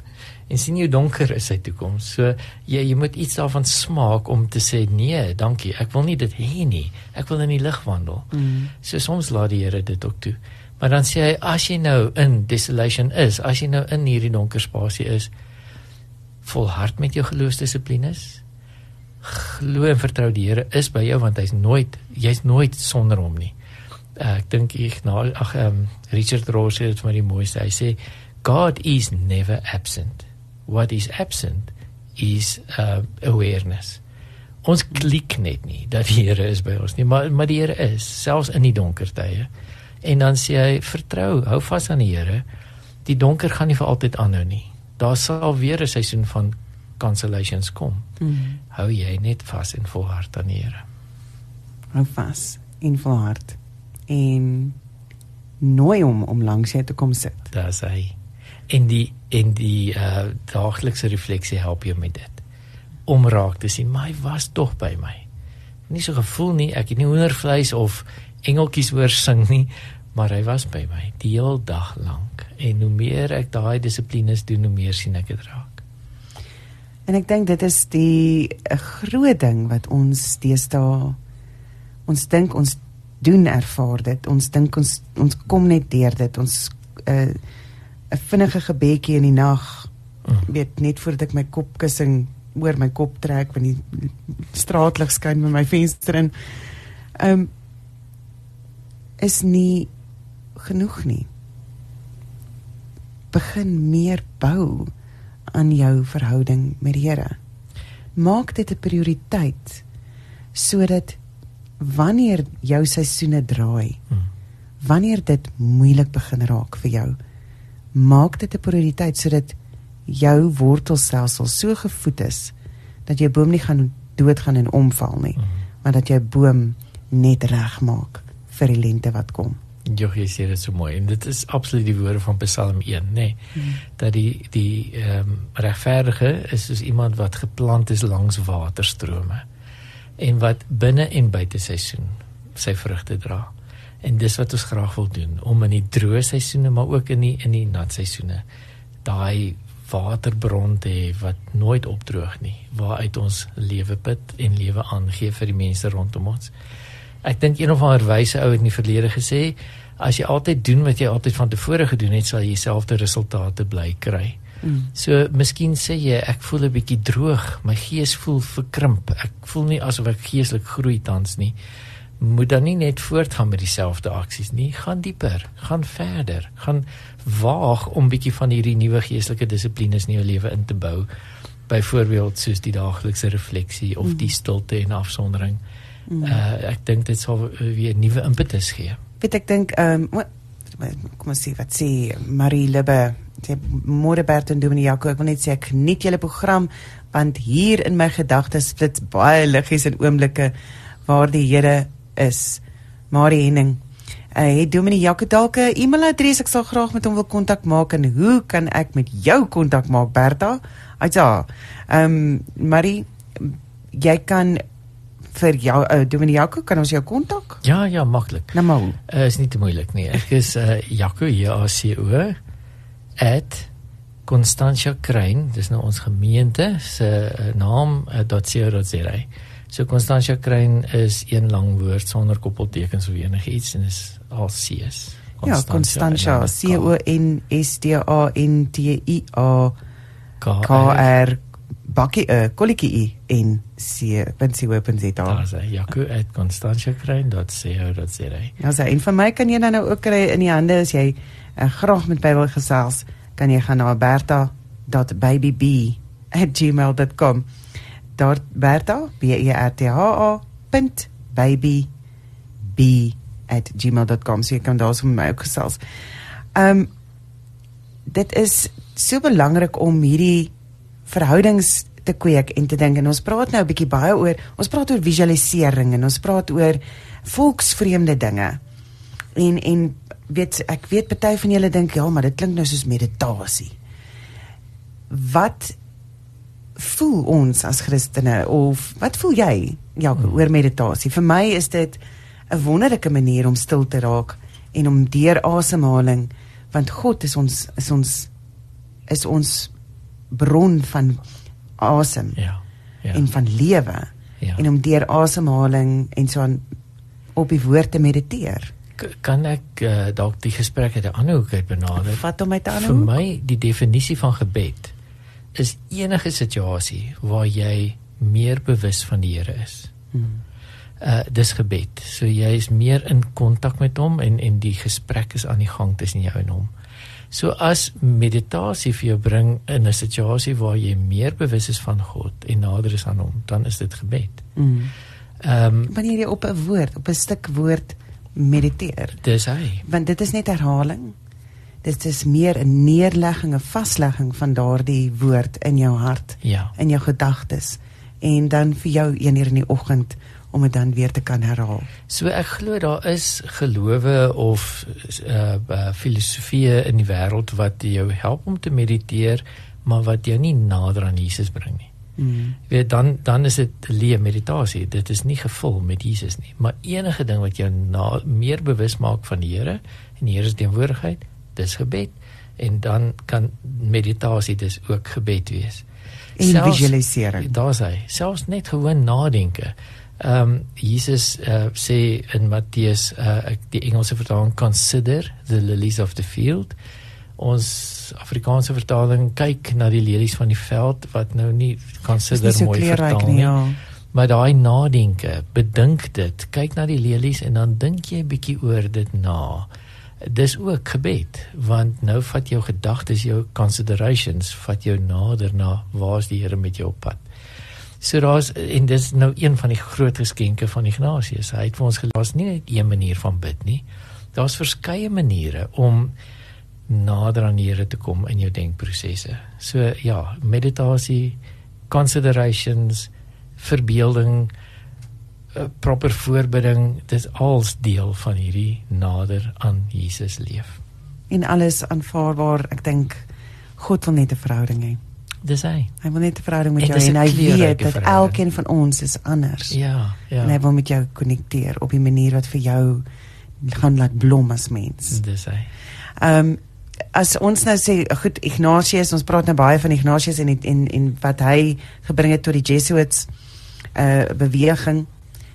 En sien jy hoe donker is sy toekoms? So jy jy moet iets daarvan smaak om te sê nee, dankie. Ek wil nie dit hê nie. Ek wil in die lig wandel. Mm. So soms laat die Here dit ook toe. Maar dan sê hy as jy nou in desolation is, as jy nou in hierdie donker spasie is, volhard met jou geloofsdissiplines glo en vertrou die Here is by jou want hy's nooit jy's nooit sonder hom nie. Uh, ek dink ek nou ag um, Richard sê dit vir my die mooiste. Hy sê God is never absent. What is absent is uh, awareness. Ons klik net nie dat die Here is by ons nie, maar maar die Here is selfs in die donker tye. En dan sê hy vertrou, hou vas aan die Here. Die donker gaan nie vir altyd aanhou nie. Daar sal weer 'n seisoen van cancellations kom. Mm. Hou jy net vas en volhard aan die Here. Hou vas en volhard en nooi hom om langs jou te kom sit. Daar's hy. En die en die uh daaglikse refleksie help jou met dit. Om raak te sien, my was tog by my. Nie so gevoel nie, ek het nie hoendervleis of engeltjies hoor sing nie, maar hy was by my die hele dag lank. En hoe meer ek daai dissiplines doen, hoe meer sien ek dit raak. En ek dink dit is die 'n groot ding wat ons deesdae ons dink ons doen ervaar dit. Ons dink ons ons kom net deur dit. Ons 'n uh, 'n vinnige gebedjie in die nag. Mm. Weet net voordat ek my kopkussing oor my kop trek wanneer die straatlig skyn by my venster in. Ehm um, is nie genoeg nie. Begin meer bou aan jou verhouding met die Here. Maak dit 'n prioriteit sodat wanneer jou seisoene draai, hmm. wanneer dit moeilik begin raak vir jou, maak dit 'n prioriteit sodat jou wortelstelsel so gevoed is dat jou boom nie gaan doodgaan en omval nie, hmm. maar dat jou boom net reg maak vir die lente wat kom. Jo, jy sê dit so mooi en dit is absoluut die woorde van Psalm 1, nê. Nee, hmm. Dat die die ehm um, regverdige is soos iemand wat geplant is langs waterstrome en wat binne en buite seisoen sy vrugte dra. En dis wat ons graag wil doen om in die droë seisoene maar ook in die in die nat seisoene daai waterbron te hê wat nooit opdroog nie, waaruit ons lewe put en lewe aangee vir die mense rondom ons. Ek dink een of ander wyse ou het in die verlede gesê as jy altyd doen wat jy altyd van tevore gedoen het, sal jy dieselfde resultate bly kry. Mm. So miskien sê jy ek voel 'n bietjie droog, my gees voel verkrimp. Ek voel nie asof ek geestelik groei tans nie. Moet dan nie net voortgaan met dieselfde aksies nie, gaan dieper, gaan verder, gaan waag om bietjie van hierdie nuwe geestelike dissiplines in jou lewe in te bou. Byvoorbeeld soos die daaglikse refleksie of mm. die stilte en afsondering. Mm. Uh ek dink dit sal weer nuwe impetus gee. Weet ek dink ehm um, kom ons sê wat sê Marie Libbe, die Moederbert en Dominee Jaco, ek wil net sê ek geniet julle program want hier in my gedagtes flits baie liggies en oomblikke waar die Here is. Marie Henning. Uh, het Dominee Jaco dalk 'n e-mailadres ek sal graag met hom wil kontak maak en hoe kan ek met jou kontak maak Berta? Aja. Ehm um, Marie jy kan vir jou uh, Dominee Jaco kan ons jou kontak? Ja, ja, maklik. Nou maar. Uh, is nie te moeilik nie. Ek is uh, Jaco J A C O @constantia Kruin, dis nou ons gemeente se uh, naam .co.za. So Constantia Kruin is een lang woord sonder koppeltekens of enigiets en is al CS. Ja, Constantia C O N S T A N T I A K R bakkie 'n uh, kolletjie en c.co.za. Daar's hy. jaco@constantiakrein.co.za. Ja, sy en vir my kan jy nou ook kry in die hande as jy uh, graag met my wil gesels, kan jy gaan na berta.babyb@gmail.com. Daar Berta, B E R T H A. baby b@gmail.com. So jy kan daar sommer my ook gesels. Ehm um, dit is so belangrik om hierdie verhoudings te kweek en te dink en ons praat nou 'n bietjie baie oor ons praat oor visualisering en ons praat oor volksvreemde dinge. En en weet ek weet party van julle dink ja, maar dit klink nou soos meditasie. Wat voel ons as Christene of wat voel jy ja, oor meditasie. Vir my is dit 'n wonderlike manier om stil te raak en om deur asemhaling want God is ons is ons is ons bron van asem Ja. Ja. en van lewe ja. en om deur asemhaling en so aan op die woord te mediteer. K- kan ek uh, dalk die gesprek uit 'n ander hoek uit benader? Vat hom uit 'n ander Vir hoek. my die definisie van gebed is enige situasie waar jy meer bewus van die Here is. Hmm. Uh dis gebed. So jy is meer in kontak met hom en en die gesprek is aan die gang tussen jou en hom. So as meditasie vir jou bring in 'n situasie waar jy meer bewus is van God en nader is aan hom, dan is dit gebed. Mm. Ehm um, Wanneer jy op 'n woord, op 'n stuk woord mediteer, dis hy. want dit is net herhaling. Dit is meer 'n neerlegging, 'n vaslegging van daardie woord in jou hart, Ja. in jou gedagtes en dan vir jou een uur in die oggend om dit dan weer te kan herhaal. So ek glo daar is gelowe of uh, uh filosofieë in die wêreld wat jou help om te mediteer, maar wat jou nie nader aan Jesus bring nie. Mm. Weet dan dan is dit leë meditasie. Dit is nie gevul met Jesus nie, maar enige ding wat jou na, meer bewus maak van die Here en die Here se teenwoordigheid, dis gebed en dan kan meditasie dis ook gebed wees. En visualisering. Daar's hy. Selfs net gewoon nadenke. Ehm um, Jesus uh, sê in Matteus uh, ek die Engelse vertaling consider the lilies of the field. Ons Afrikaanse vertaling kyk na die lelies van die veld wat nou nie consider nie so mooi vertaal nie, nie. ja. Maar daai nadenke, bedink dit, kyk na die lelies en dan dink jy 'n bietjie oor dit na. Dis ook gebed want nou vat jou gedagtes, jou considerations vat jou nader na waar's die Here met jou op pad. So daar's en dis nou een van die groot geskenke van Ignatius. Hy het vir ons gelaat nie net een manier van bid nie. Daar's verskeie maniere om nader aan die Here te kom in jou denkprosesse. So ja, meditasie, considerations, verbeelding, uh, proper voorbereiding, dis als deel van hierdie nader aan Jesus leef. En alles aanvaarbaar. Ek dink God wil net 'n verhouding hê. Dis hy. Hy wil net 'n verhouding met En jou dis en 'n hy weet dat elkeen van ons is anders. Ja, ja. En hy wil met jou konnekteer op die manier wat vir jou gaan laat blom as mens. dis hy. Ehm um, as ons nou sê goed Ignatius, ons praat nou baie van Ignatius en en en wat hy gebring het tot die Jesuits uh beweging.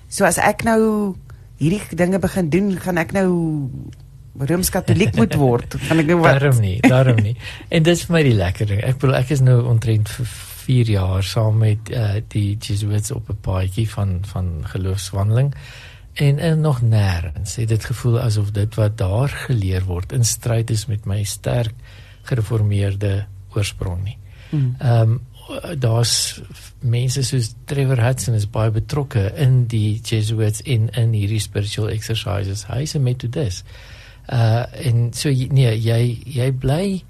So as ek nou hierdie dinge begin doen, gaan ek nou Rooms-Katoliek moet word. Gaan ek nou wat? Daarom nie, daarom nie. En dis vir my die lekker ding. Ek bedoel ek is nou omtrent vir 4 jaar saam met uh, die Jesuits op 'n paadjie van van geloofswandeling en, en nog nêrens het dit gevoel asof dit wat daar geleer word in stryd is met my sterk gereformeerde oorsprong nie. Hmm. Ehm um, daar's mense soos Trevor Hudson is baie betrokke in die Jesuits in in hierdie spiritual exercises. Hy's 'n metodist. Uh en so nee, jy jy bly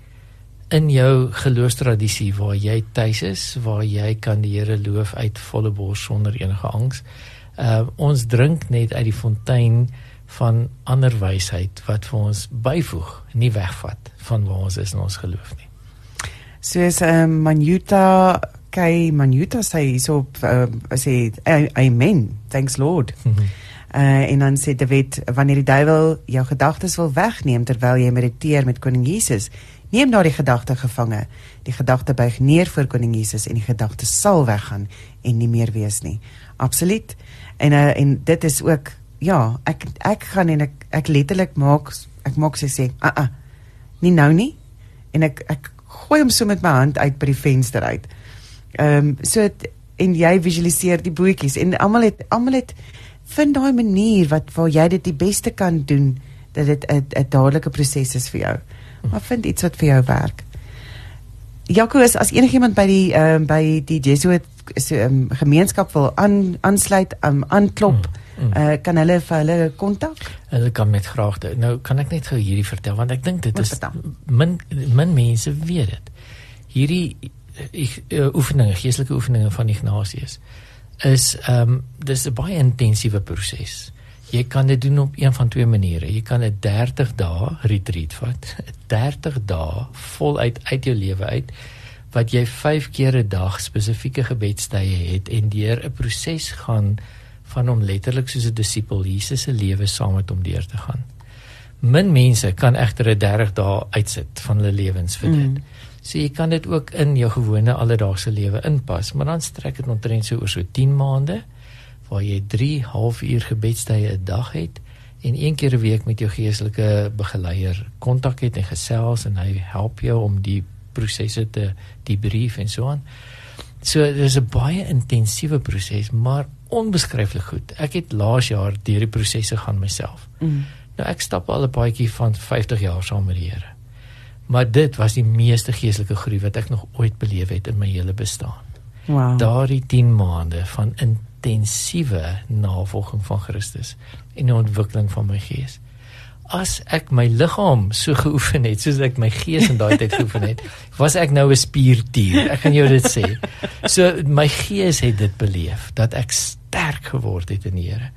in jou geloofstradisie waar jy tuis is, waar jy kan die Here loof uit volle bors sonder enige angs. Uh ons drink net uit die fontein van ander wysheid wat vir ons byvoeg, nie wegvat van waar ons is in ons geloof nie. Soos ehm um, Manuta Kay Manuta sê hierso uh, sê "A- amen. Thanks Lord. Uh, en dan sê David wanneer die duiwel jou gedagtes wil wegneem terwyl jy mediteer met koning Jesus, neem daardie gedagte gevange. Die gedagte buig neer voor koning Jesus en die gedagte sal weggaan en nie meer wees nie. Absoluut. En uh, en dit is ook ja, ek ek gaan en ek ek letterlik maak ek maak sy sê, "Ah ah. Nie nou nie." En ek ek gooi hom so met my hand uit by die venster uit. Ehm um, so het, en jy visualiseer die bootjies en almal het almal het vind daai manier wat waar jy dit die beste kan doen dat dit 'n dadelike proses is vir jou. Maar vind iets wat vir jou werk. Jaco is as enigiemand by die ehm um, by die Jesuit so, um, gemeenskap wil aan aansluit, um, aanklop, Mm, mm. uh, kan hulle vir hulle kontak? Hulle kan met graagte. Nou kan ek net gou hierdie vertel want ek dink dit Wat is vertel? min min mense weet dit. Hierdie ek uh, oefeninge, geestelike oefeninge van Ignatius is ehm um, dis 'n baie intensiewe proses. Jy kan dit doen op een van twee maniere. Jy kan 'n 30 dae retreat vat. 30 dae voluit uit jou lewe uit wat jy 5 keer 'n dag spesifieke gebedstye het en deur 'n proses gaan van om letterlik soos 'n disipel Jesus se lewe saam met hom deur te gaan. Min mense kan egter 'n 30 dae uitsit van hulle lewens vir dit. Mm. So jy kan dit ook in jou gewone alledaagse lewe inpas, maar dan strek dit omtrent so oor so 10 maande waar jy 3 halfuur gebedstye 'n dag het en een keer 'n week met jou geestelike begeleier kontak het en gesels en hy help jou om die prosesse te debrief en so aan. So dis 'n baie intensiewe proses, maar onbeskryflik goed. Ek het laas jaar deur die prosesse gaan myself. Mm. Nou ek stap al 'n paadjie van 50 jaar saam met die Here. Maar dit was die meeste geestelike groei wat ek nog ooit beleef het in my hele bestaan. Wow. Daardie 10 maande van intensiewe navolging van Christus en die ontwikkeling van my gees. As ek my liggaam so geoefen het soos ek my gees in daai tyd geoefen het, was ek nou 'n spierdier. Ek kan jou dit sê. So my gees het dit beleef dat ek sterk geword het in die Here.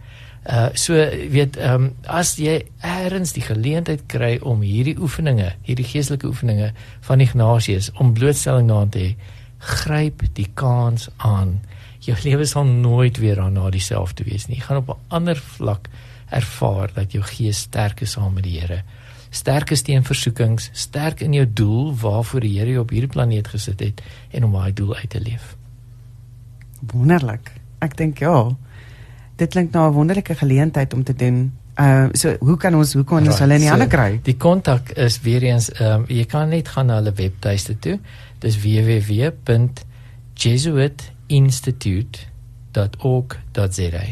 Uh so weet ehm um, as jy eers die geleentheid kry om hierdie oefeninge, hierdie geestelike oefeninge van Ignatius om blootstelling aan te hê, gryp die kans aan. Jou lewe sal nooit weer daarna dieselfde wees nie. Jy gaan op 'n ander vlak ervaar dat jou gees sterk is saam met die Here. Sterk is teen versoekings, sterk in jou doel waarvoor die Here jou op hierdie planeet gesit het en om daai doel uit te leef. Wonderlik. Ek dink ja. Dit klink na 'n wonderlike geleentheid om te doen. Uh so hoe kan ons hoe kan ons right, hulle in die so, hande kry? Die kontak is weer eens ehm um, jy kan net gaan na hulle webtuiste toe. Dis www.jesuitinstitute.org.za.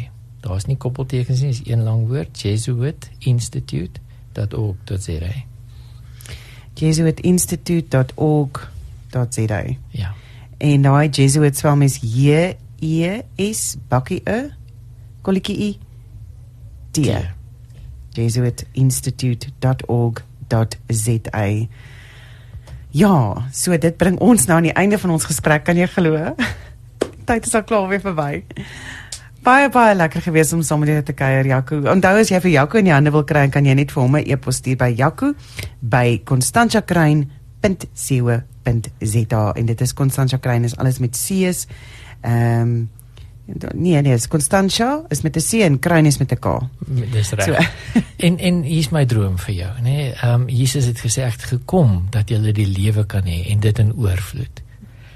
Daar's nie koppeltekens nie, dis een lang woord, jesuitinstitute.org.za. jesuitinstitute.org.za. Ja. En daai Jesuit spel mes J E S bakkie E kolletjie I D. jesuitinstitute.org.za. Ja, so dit bring ons nou aan die einde van ons gesprek, kan jy glo? Tyd is al klaar weer verby. Baie baie lekker gewees om saam met julle te kuier, Jaco. Onthou as jy vir Jaco in die hande wil kry, kan jy net vir hom 'n e-pos stuur by jaco@constantiakrein.co.za en dit is Constantia Krein is alles met C's. Ehm um, Nee, nee, is Constantia is met 'n C en Kruin is met 'n K. Dis reg. So. en en hier's my droom vir jou, nê? Nee, ehm um, Jesus het gesê ek het gekom dat jy die lewe kan hê en dit in oorvloed.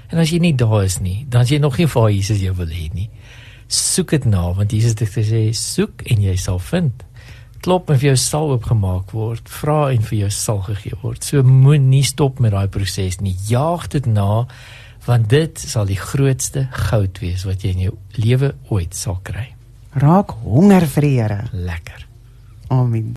En as jy nie daar is nie, dan as jy nog nie vir Jesus jou wil hê nie. Soek dit na want Jesus het gesê soek en jy sal vind. Klop en vir jou sal oopgemaak word. Vra en vir jou sal gegee word. So moenie stop met daai proses nie. Jaag dit na want dit sal die grootste goud wees wat jy in jou lewe ooit sal kry. Raak honger vir die Here. Lekker. Amen.